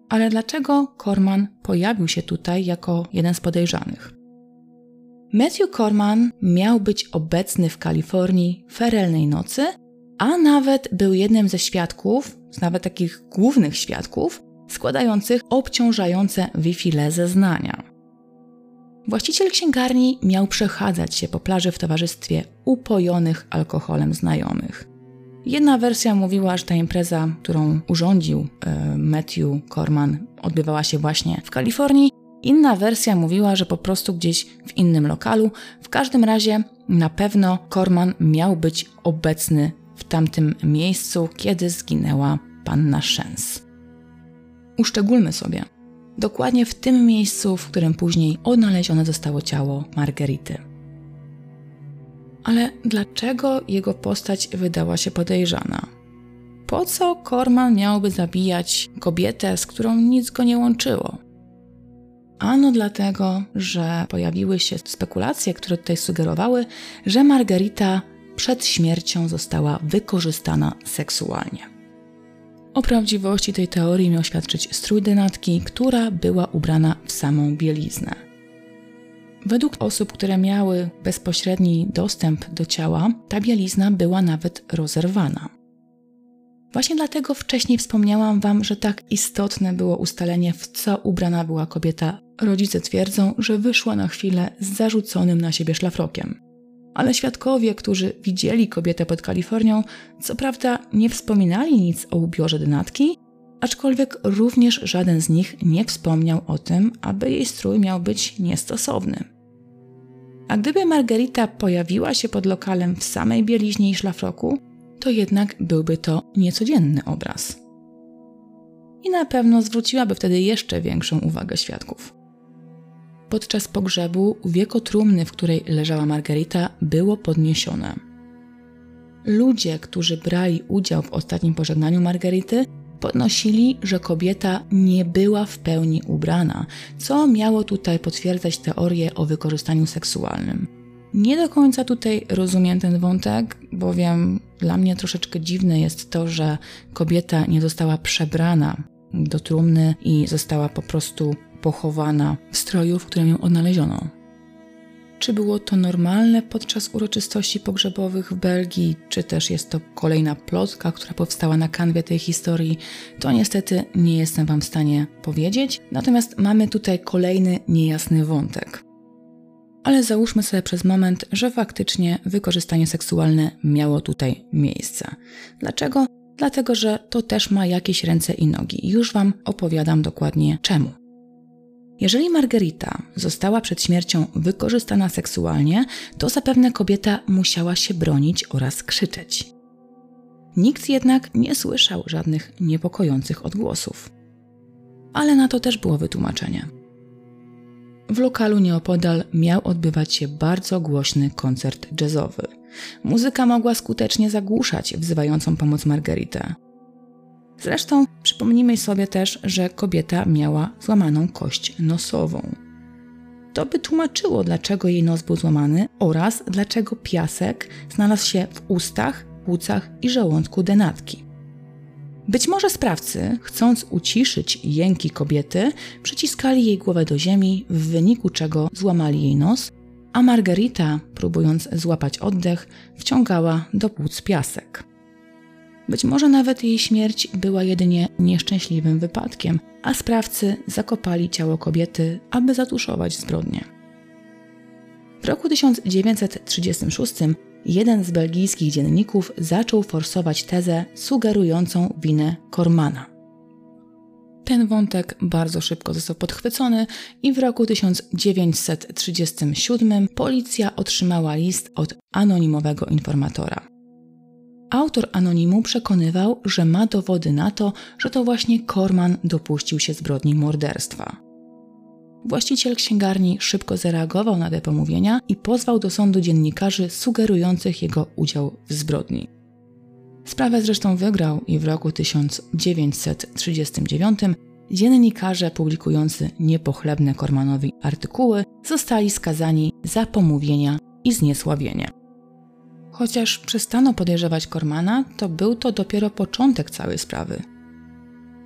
Ale dlaczego Corman pojawił się tutaj jako jeden z podejrzanych? Matthew Corman miał być obecny w Kalifornii ferelnej nocy, a nawet był jednym ze świadków, nawet takich głównych świadków, składających obciążające Wi-Fi zeznania. Właściciel księgarni miał przechadzać się po plaży w towarzystwie upojonych alkoholem znajomych. Jedna wersja mówiła, że ta impreza, którą urządził e, Matthew Corman, odbywała się właśnie w Kalifornii. Inna wersja mówiła, że po prostu gdzieś w innym lokalu. W każdym razie na pewno Corman miał być obecny w tamtym miejscu, kiedy zginęła panna Szens. Uszczególmy sobie, dokładnie w tym miejscu, w którym później odnalezione zostało ciało Margerity. Ale dlaczego jego postać wydała się podejrzana? Po co Korman miałby zabijać kobietę, z którą nic go nie łączyło? Ano dlatego, że pojawiły się spekulacje, które tutaj sugerowały, że Margarita przed śmiercią została wykorzystana seksualnie. O prawdziwości tej teorii miał świadczyć strój denatki, która była ubrana w samą bieliznę. Według osób, które miały bezpośredni dostęp do ciała, ta bielizna była nawet rozerwana. Właśnie dlatego wcześniej wspomniałam Wam, że tak istotne było ustalenie, w co ubrana była kobieta. Rodzice twierdzą, że wyszła na chwilę z zarzuconym na siebie szlafrokiem. Ale świadkowie, którzy widzieli kobietę pod Kalifornią, co prawda nie wspominali nic o ubiorze dynatki, aczkolwiek również żaden z nich nie wspomniał o tym, aby jej strój miał być niestosowny. A gdyby Margarita pojawiła się pod lokalem w samej bieliźnie i szlafroku, to jednak byłby to niecodzienny obraz. I na pewno zwróciłaby wtedy jeszcze większą uwagę świadków. Podczas pogrzebu wieko trumny, w której leżała Margarita, było podniesione. Ludzie, którzy brali udział w ostatnim pożegnaniu Margarity, podnosili, że kobieta nie była w pełni ubrana, co miało tutaj potwierdzać teorię o wykorzystaniu seksualnym. Nie do końca tutaj rozumiem ten wątek, bowiem dla mnie troszeczkę dziwne jest to, że kobieta nie została przebrana do trumny i została po prostu pochowana w stroju, w którym ją odnaleziono. Czy było to normalne podczas uroczystości pogrzebowych w Belgii, czy też jest to kolejna plotka, która powstała na kanwie tej historii, to niestety nie jestem Wam w stanie powiedzieć. Natomiast mamy tutaj kolejny niejasny wątek. Ale załóżmy sobie przez moment, że faktycznie wykorzystanie seksualne miało tutaj miejsce. Dlaczego? Dlatego, że to też ma jakieś ręce i nogi. Już Wam opowiadam dokładnie czemu. Jeżeli Margarita została przed śmiercią wykorzystana seksualnie, to zapewne kobieta musiała się bronić oraz krzyczeć. Nikt jednak nie słyszał żadnych niepokojących odgłosów. Ale na to też było wytłumaczenie. W lokalu nieopodal miał odbywać się bardzo głośny koncert jazzowy. Muzyka mogła skutecznie zagłuszać wzywającą pomoc Margaritę. Zresztą przypomnijmy sobie też, że kobieta miała złamaną kość nosową. To by tłumaczyło, dlaczego jej nos był złamany oraz dlaczego piasek znalazł się w ustach, płucach i żołądku denatki. Być może sprawcy, chcąc uciszyć jęki kobiety, przyciskali jej głowę do ziemi, w wyniku czego złamali jej nos, a Margarita, próbując złapać oddech, wciągała do płuc piasek. Być może nawet jej śmierć była jedynie nieszczęśliwym wypadkiem, a sprawcy zakopali ciało kobiety, aby zatuszować zbrodnię. W roku 1936 jeden z belgijskich dzienników zaczął forsować tezę sugerującą winę Kormana. Ten wątek bardzo szybko został podchwycony i w roku 1937 policja otrzymała list od anonimowego informatora. Autor anonimu przekonywał, że ma dowody na to, że to właśnie Korman dopuścił się zbrodni morderstwa. Właściciel księgarni szybko zareagował na te pomówienia i pozwał do sądu dziennikarzy sugerujących jego udział w zbrodni. Sprawę zresztą wygrał i w roku 1939 dziennikarze publikujący niepochlebne Kormanowi artykuły zostali skazani za pomówienia i zniesławienie. Chociaż przestano podejrzewać Kormana, to był to dopiero początek całej sprawy.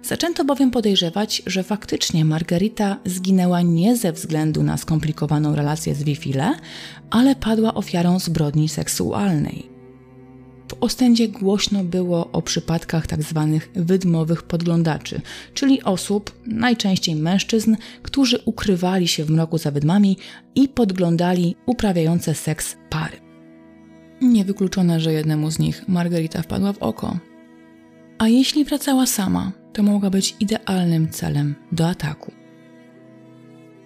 Zaczęto bowiem podejrzewać, że faktycznie Margarita zginęła nie ze względu na skomplikowaną relację z Wifile, ale padła ofiarą zbrodni seksualnej. W Ostendzie głośno było o przypadkach tzw. Tak wydmowych podglądaczy, czyli osób, najczęściej mężczyzn, którzy ukrywali się w mroku za wydmami i podglądali uprawiające seks pary. Niewykluczone, że jednemu z nich Margarita wpadła w oko. A jeśli wracała sama, to mogła być idealnym celem do ataku.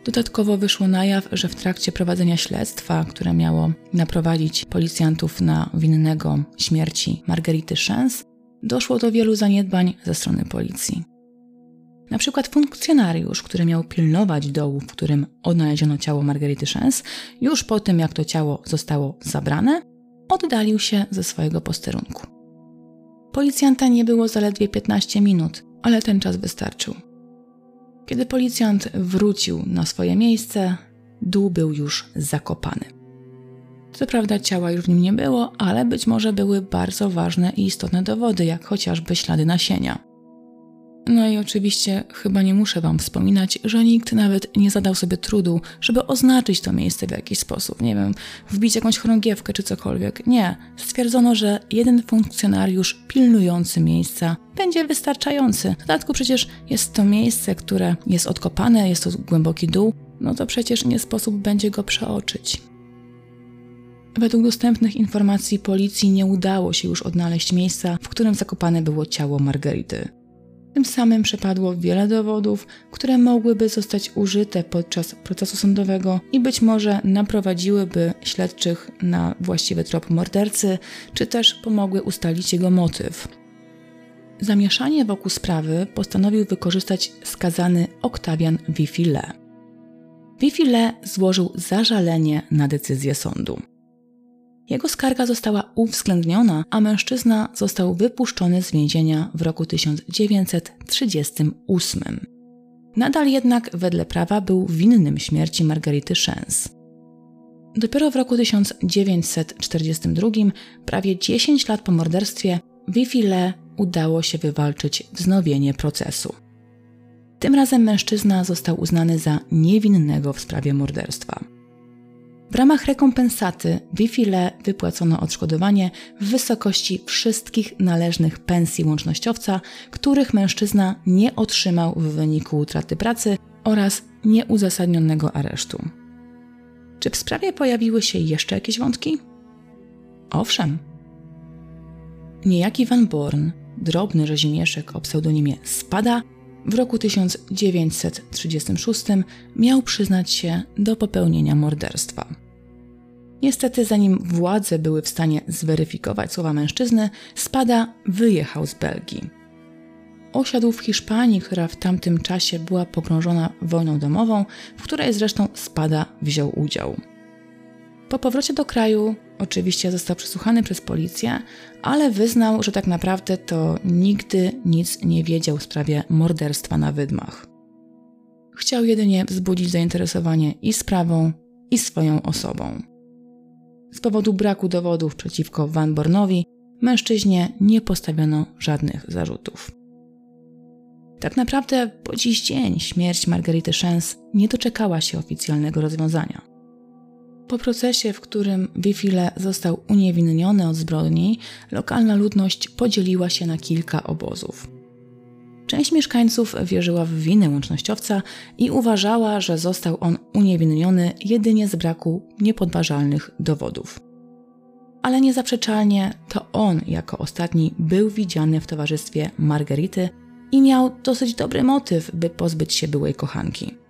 Dodatkowo wyszło na jaw, że w trakcie prowadzenia śledztwa, które miało naprowadzić policjantów na winnego śmierci Margarity Szens, doszło do wielu zaniedbań ze strony policji. Na przykład funkcjonariusz, który miał pilnować dołu, w którym odnaleziono ciało Margarity Szens, już po tym jak to ciało zostało zabrane, oddalił się ze swojego posterunku. Policjanta nie było zaledwie 15 minut, ale ten czas wystarczył. Kiedy policjant wrócił na swoje miejsce, dół był już zakopany. Co prawda ciała już w nim nie było, ale być może były bardzo ważne i istotne dowody, jak chociażby ślady nasienia. No i oczywiście chyba nie muszę Wam wspominać, że nikt nawet nie zadał sobie trudu, żeby oznaczyć to miejsce w jakiś sposób, nie wiem, wbić jakąś chorągiewkę czy cokolwiek. Nie. Stwierdzono, że jeden funkcjonariusz pilnujący miejsca będzie wystarczający. W dodatku przecież jest to miejsce, które jest odkopane, jest to głęboki dół, no to przecież nie sposób będzie go przeoczyć. Według dostępnych informacji policji nie udało się już odnaleźć miejsca, w którym zakopane było ciało Margarity. Tym samym przepadło wiele dowodów, które mogłyby zostać użyte podczas procesu sądowego i być może naprowadziłyby śledczych na właściwy trop mordercy, czy też pomogły ustalić jego motyw. Zamieszanie wokół sprawy postanowił wykorzystać skazany Oktawian Wifile. Wifile złożył zażalenie na decyzję sądu. Jego skarga została uwzględniona, a mężczyzna został wypuszczony z więzienia w roku 1938. Nadal jednak wedle prawa był winnym śmierci Margarity Szens. Dopiero w roku 1942, prawie 10 lat po morderstwie, Wifile udało się wywalczyć wznowienie procesu. Tym razem mężczyzna został uznany za niewinnego w sprawie morderstwa. W ramach rekompensaty Wifile wypłacono odszkodowanie w wysokości wszystkich należnych pensji łącznościowca, których mężczyzna nie otrzymał w wyniku utraty pracy oraz nieuzasadnionego aresztu. Czy w sprawie pojawiły się jeszcze jakieś wątki? Owszem. Niejaki Van Born, drobny rzezimieszek o pseudonimie Spada, w roku 1936 miał przyznać się do popełnienia morderstwa. Niestety, zanim władze były w stanie zweryfikować słowa mężczyzny, Spada wyjechał z Belgii. Osiadł w Hiszpanii, która w tamtym czasie była pogrążona wojną domową, w której zresztą Spada wziął udział. Po powrocie do kraju oczywiście został przesłuchany przez policję, ale wyznał, że tak naprawdę to nigdy nic nie wiedział w sprawie morderstwa na wydmach. Chciał jedynie wzbudzić zainteresowanie i sprawą, i swoją osobą. Z powodu braku dowodów przeciwko Van Bornowi mężczyźnie nie postawiono żadnych zarzutów. Tak naprawdę po dziś dzień śmierć Margarity Szens nie doczekała się oficjalnego rozwiązania. Po procesie, w którym Wifile został uniewinniony od zbrodni, lokalna ludność podzieliła się na kilka obozów. Część mieszkańców wierzyła w winę łącznościowca i uważała, że został on uniewinniony jedynie z braku niepodważalnych dowodów. Ale niezaprzeczalnie to on jako ostatni był widziany w towarzystwie Margarity i miał dosyć dobry motyw, by pozbyć się byłej kochanki.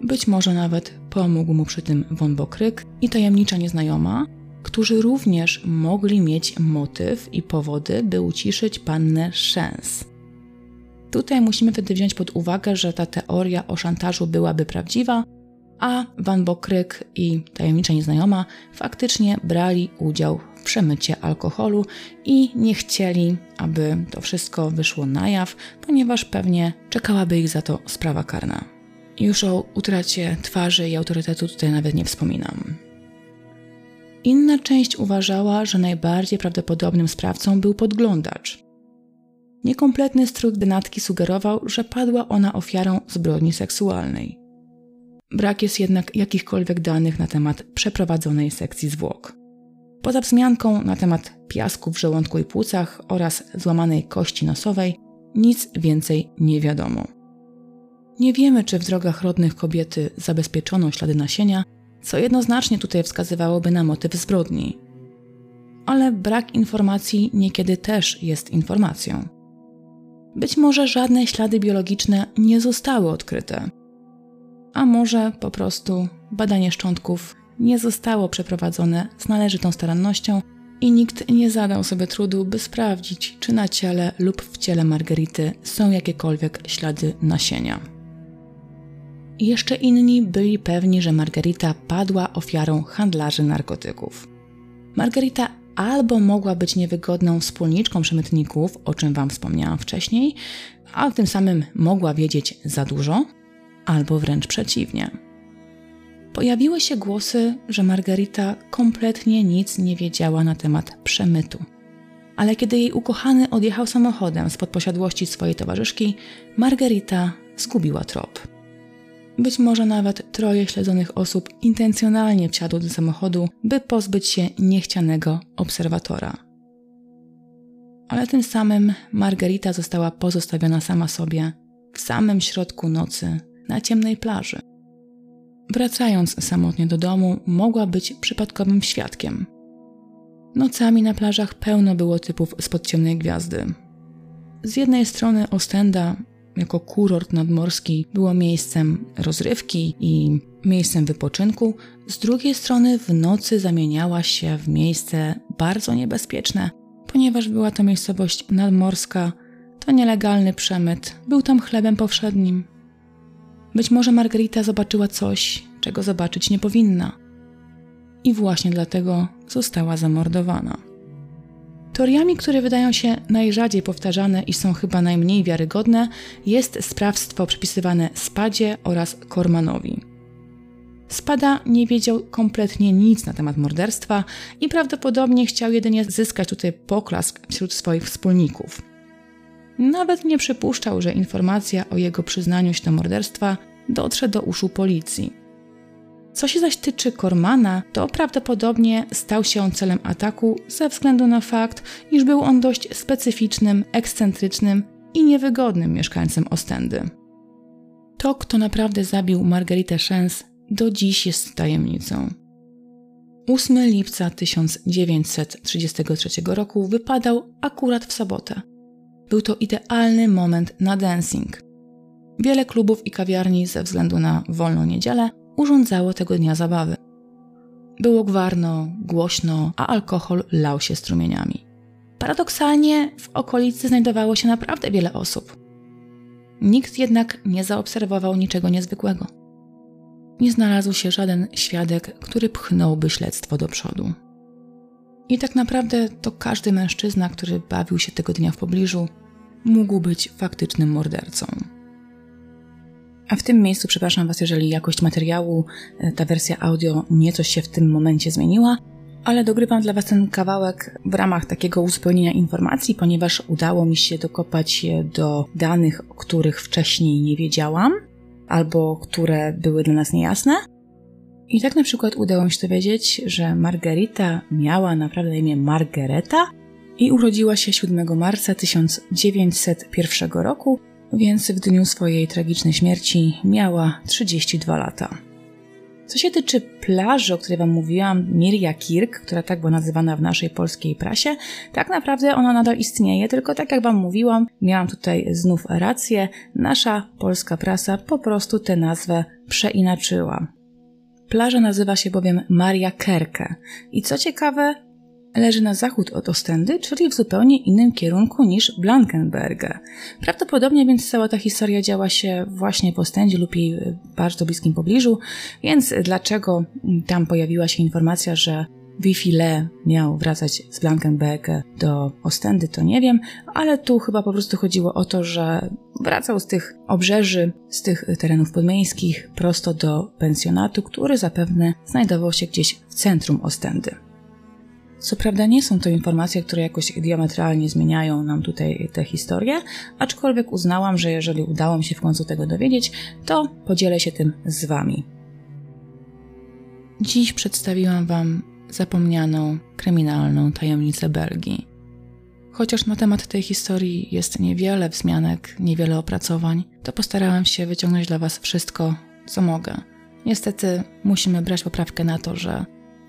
Być może nawet pomógł mu przy tym Von Bokryk i tajemnicza nieznajoma, którzy również mogli mieć motyw i powody, by uciszyć pannę Szens. Tutaj musimy wtedy wziąć pod uwagę, że ta teoria o szantażu byłaby prawdziwa, a Van Bokryk i tajemnicza nieznajoma faktycznie brali udział w przemycie alkoholu i nie chcieli, aby to wszystko wyszło na jaw, ponieważ pewnie czekałaby ich za to sprawa karna. Już o utracie twarzy i autorytetu tutaj nawet nie wspominam. Inna część uważała, że najbardziej prawdopodobnym sprawcą był podglądacz. Niekompletny strój denatki sugerował, że padła ona ofiarą zbrodni seksualnej. Brak jest jednak jakichkolwiek danych na temat przeprowadzonej sekcji zwłok. Poza wzmianką na temat piasku w żołądku i płucach oraz złamanej kości nosowej, nic więcej nie wiadomo. Nie wiemy, czy w drogach rodnych kobiety zabezpieczono ślady nasienia, co jednoznacznie tutaj wskazywałoby na motyw zbrodni. Ale brak informacji niekiedy też jest informacją. Być może żadne ślady biologiczne nie zostały odkryte, a może po prostu badanie szczątków nie zostało przeprowadzone z należytą starannością i nikt nie zadał sobie trudu, by sprawdzić, czy na ciele lub w ciele Margarity są jakiekolwiek ślady nasienia. Jeszcze inni byli pewni, że Margarita padła ofiarą handlarzy narkotyków. Margarita albo mogła być niewygodną wspólniczką przemytników, o czym Wam wspomniałam wcześniej, a tym samym mogła wiedzieć za dużo, albo wręcz przeciwnie. Pojawiły się głosy, że Margarita kompletnie nic nie wiedziała na temat przemytu. Ale kiedy jej ukochany odjechał samochodem spod posiadłości swojej towarzyszki, Margarita zgubiła trop. Być może nawet troje śledzonych osób intencjonalnie wsiadło do samochodu, by pozbyć się niechcianego obserwatora. Ale tym samym Margarita została pozostawiona sama sobie w samym środku nocy na ciemnej plaży. Wracając samotnie do domu, mogła być przypadkowym świadkiem. Nocami na plażach pełno było typów spod ciemnej gwiazdy. Z jednej strony Ostenda, jako kurort nadmorski, było miejscem rozrywki i miejscem wypoczynku, z drugiej strony w nocy zamieniała się w miejsce bardzo niebezpieczne, ponieważ była to miejscowość nadmorska, to nielegalny przemyt, był tam chlebem powszednim. Być może Margarita zobaczyła coś, czego zobaczyć nie powinna. I właśnie dlatego została zamordowana. Teoriami, które wydają się najrzadziej powtarzane i są chyba najmniej wiarygodne, jest sprawstwo przypisywane Spadzie oraz Kormanowi. Spada nie wiedział kompletnie nic na temat morderstwa i prawdopodobnie chciał jedynie zyskać tutaj poklask wśród swoich wspólników. Nawet nie przypuszczał, że informacja o jego przyznaniu się do morderstwa dotrze do uszu policji. Co się zaś tyczy Kormana, to prawdopodobnie stał się on celem ataku ze względu na fakt, iż był on dość specyficznym, ekscentrycznym i niewygodnym mieszkańcem Ostendy. To, kto naprawdę zabił Margaritę Szens, do dziś jest tajemnicą. 8 lipca 1933 roku wypadał akurat w sobotę. Był to idealny moment na dancing. Wiele klubów i kawiarni ze względu na wolną niedzielę urządzało tego dnia zabawy. Było gwarno, głośno, a alkohol lał się strumieniami. Paradoksalnie w okolicy znajdowało się naprawdę wiele osób. Nikt jednak nie zaobserwował niczego niezwykłego. Nie znalazł się żaden świadek, który pchnąłby śledztwo do przodu. I tak naprawdę to każdy mężczyzna, który bawił się tego dnia w pobliżu, mógł być faktycznym mordercą. A w tym miejscu przepraszam Was, jeżeli jakość materiału, e, ta wersja audio nieco się w tym momencie zmieniła, ale dogrywam dla Was ten kawałek w ramach takiego uzupełnienia informacji, ponieważ udało mi się dokopać do danych, o których wcześniej nie wiedziałam, albo które były dla nas niejasne. I tak na przykład udało mi się dowiedzieć, że Margarita miała naprawdę na imię Margareta i urodziła się 7 marca 1901 roku więc w dniu swojej tragicznej śmierci miała 32 lata. Co się tyczy plaży, o której Wam mówiłam, Mirja Kirk, która tak była nazywana w naszej polskiej prasie, tak naprawdę ona nadal istnieje, tylko tak jak Wam mówiłam, miałam tutaj znów rację, nasza polska prasa po prostu tę nazwę przeinaczyła. Plaża nazywa się bowiem Maria Kerke i co ciekawe, leży na zachód od Ostendy, czyli w zupełnie innym kierunku niż Blankenberge. Prawdopodobnie więc cała ta historia działa się właśnie w Ostendzie lub jej bardzo bliskim pobliżu, więc dlaczego tam pojawiła się informacja, że Wifile miał wracać z Blankenberge do Ostendy, to nie wiem, ale tu chyba po prostu chodziło o to, że wracał z tych obrzeży, z tych terenów podmiejskich prosto do pensjonatu, który zapewne znajdował się gdzieś w centrum Ostendy. Co prawda nie są to informacje, które jakoś diametralnie zmieniają nam tutaj tę historię, aczkolwiek uznałam, że jeżeli udało mi się w końcu tego dowiedzieć, to podzielę się tym z Wami. Dziś przedstawiłam Wam zapomnianą, kryminalną tajemnicę Belgii. Chociaż na temat tej historii jest niewiele wzmianek, niewiele opracowań, to postarałam się wyciągnąć dla Was wszystko, co mogę. Niestety musimy brać poprawkę na to, że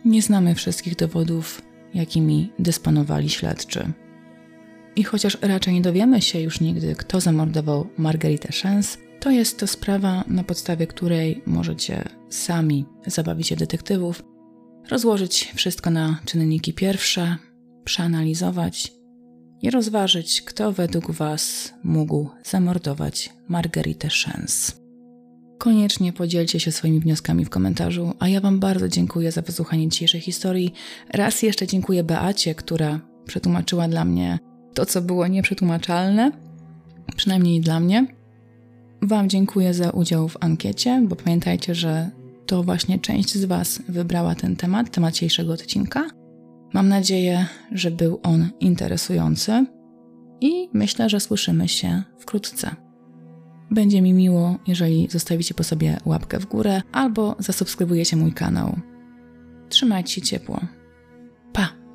nie znamy wszystkich dowodów jakimi dysponowali śledczy. I chociaż raczej nie dowiemy się już nigdy, kto zamordował Margaritę Szens, to jest to sprawa, na podstawie której możecie sami zabawić się detektywów, rozłożyć wszystko na czynniki pierwsze, przeanalizować i rozważyć, kto według Was mógł zamordować Margaritę Szens. Koniecznie podzielcie się swoimi wnioskami w komentarzu, a ja Wam bardzo dziękuję za wysłuchanie dzisiejszej historii. Raz jeszcze dziękuję Beacie, która przetłumaczyła dla mnie to, co było nieprzetłumaczalne, przynajmniej dla mnie. Wam dziękuję za udział w ankiecie, bo pamiętajcie, że to właśnie część z Was wybrała ten temat, temat dzisiejszego odcinka. Mam nadzieję, że był on interesujący i myślę, że słyszymy się wkrótce. Będzie mi miło, jeżeli zostawicie po sobie łapkę w górę albo zasubskrybujecie mój kanał. Trzymajcie się ciepło. Pa!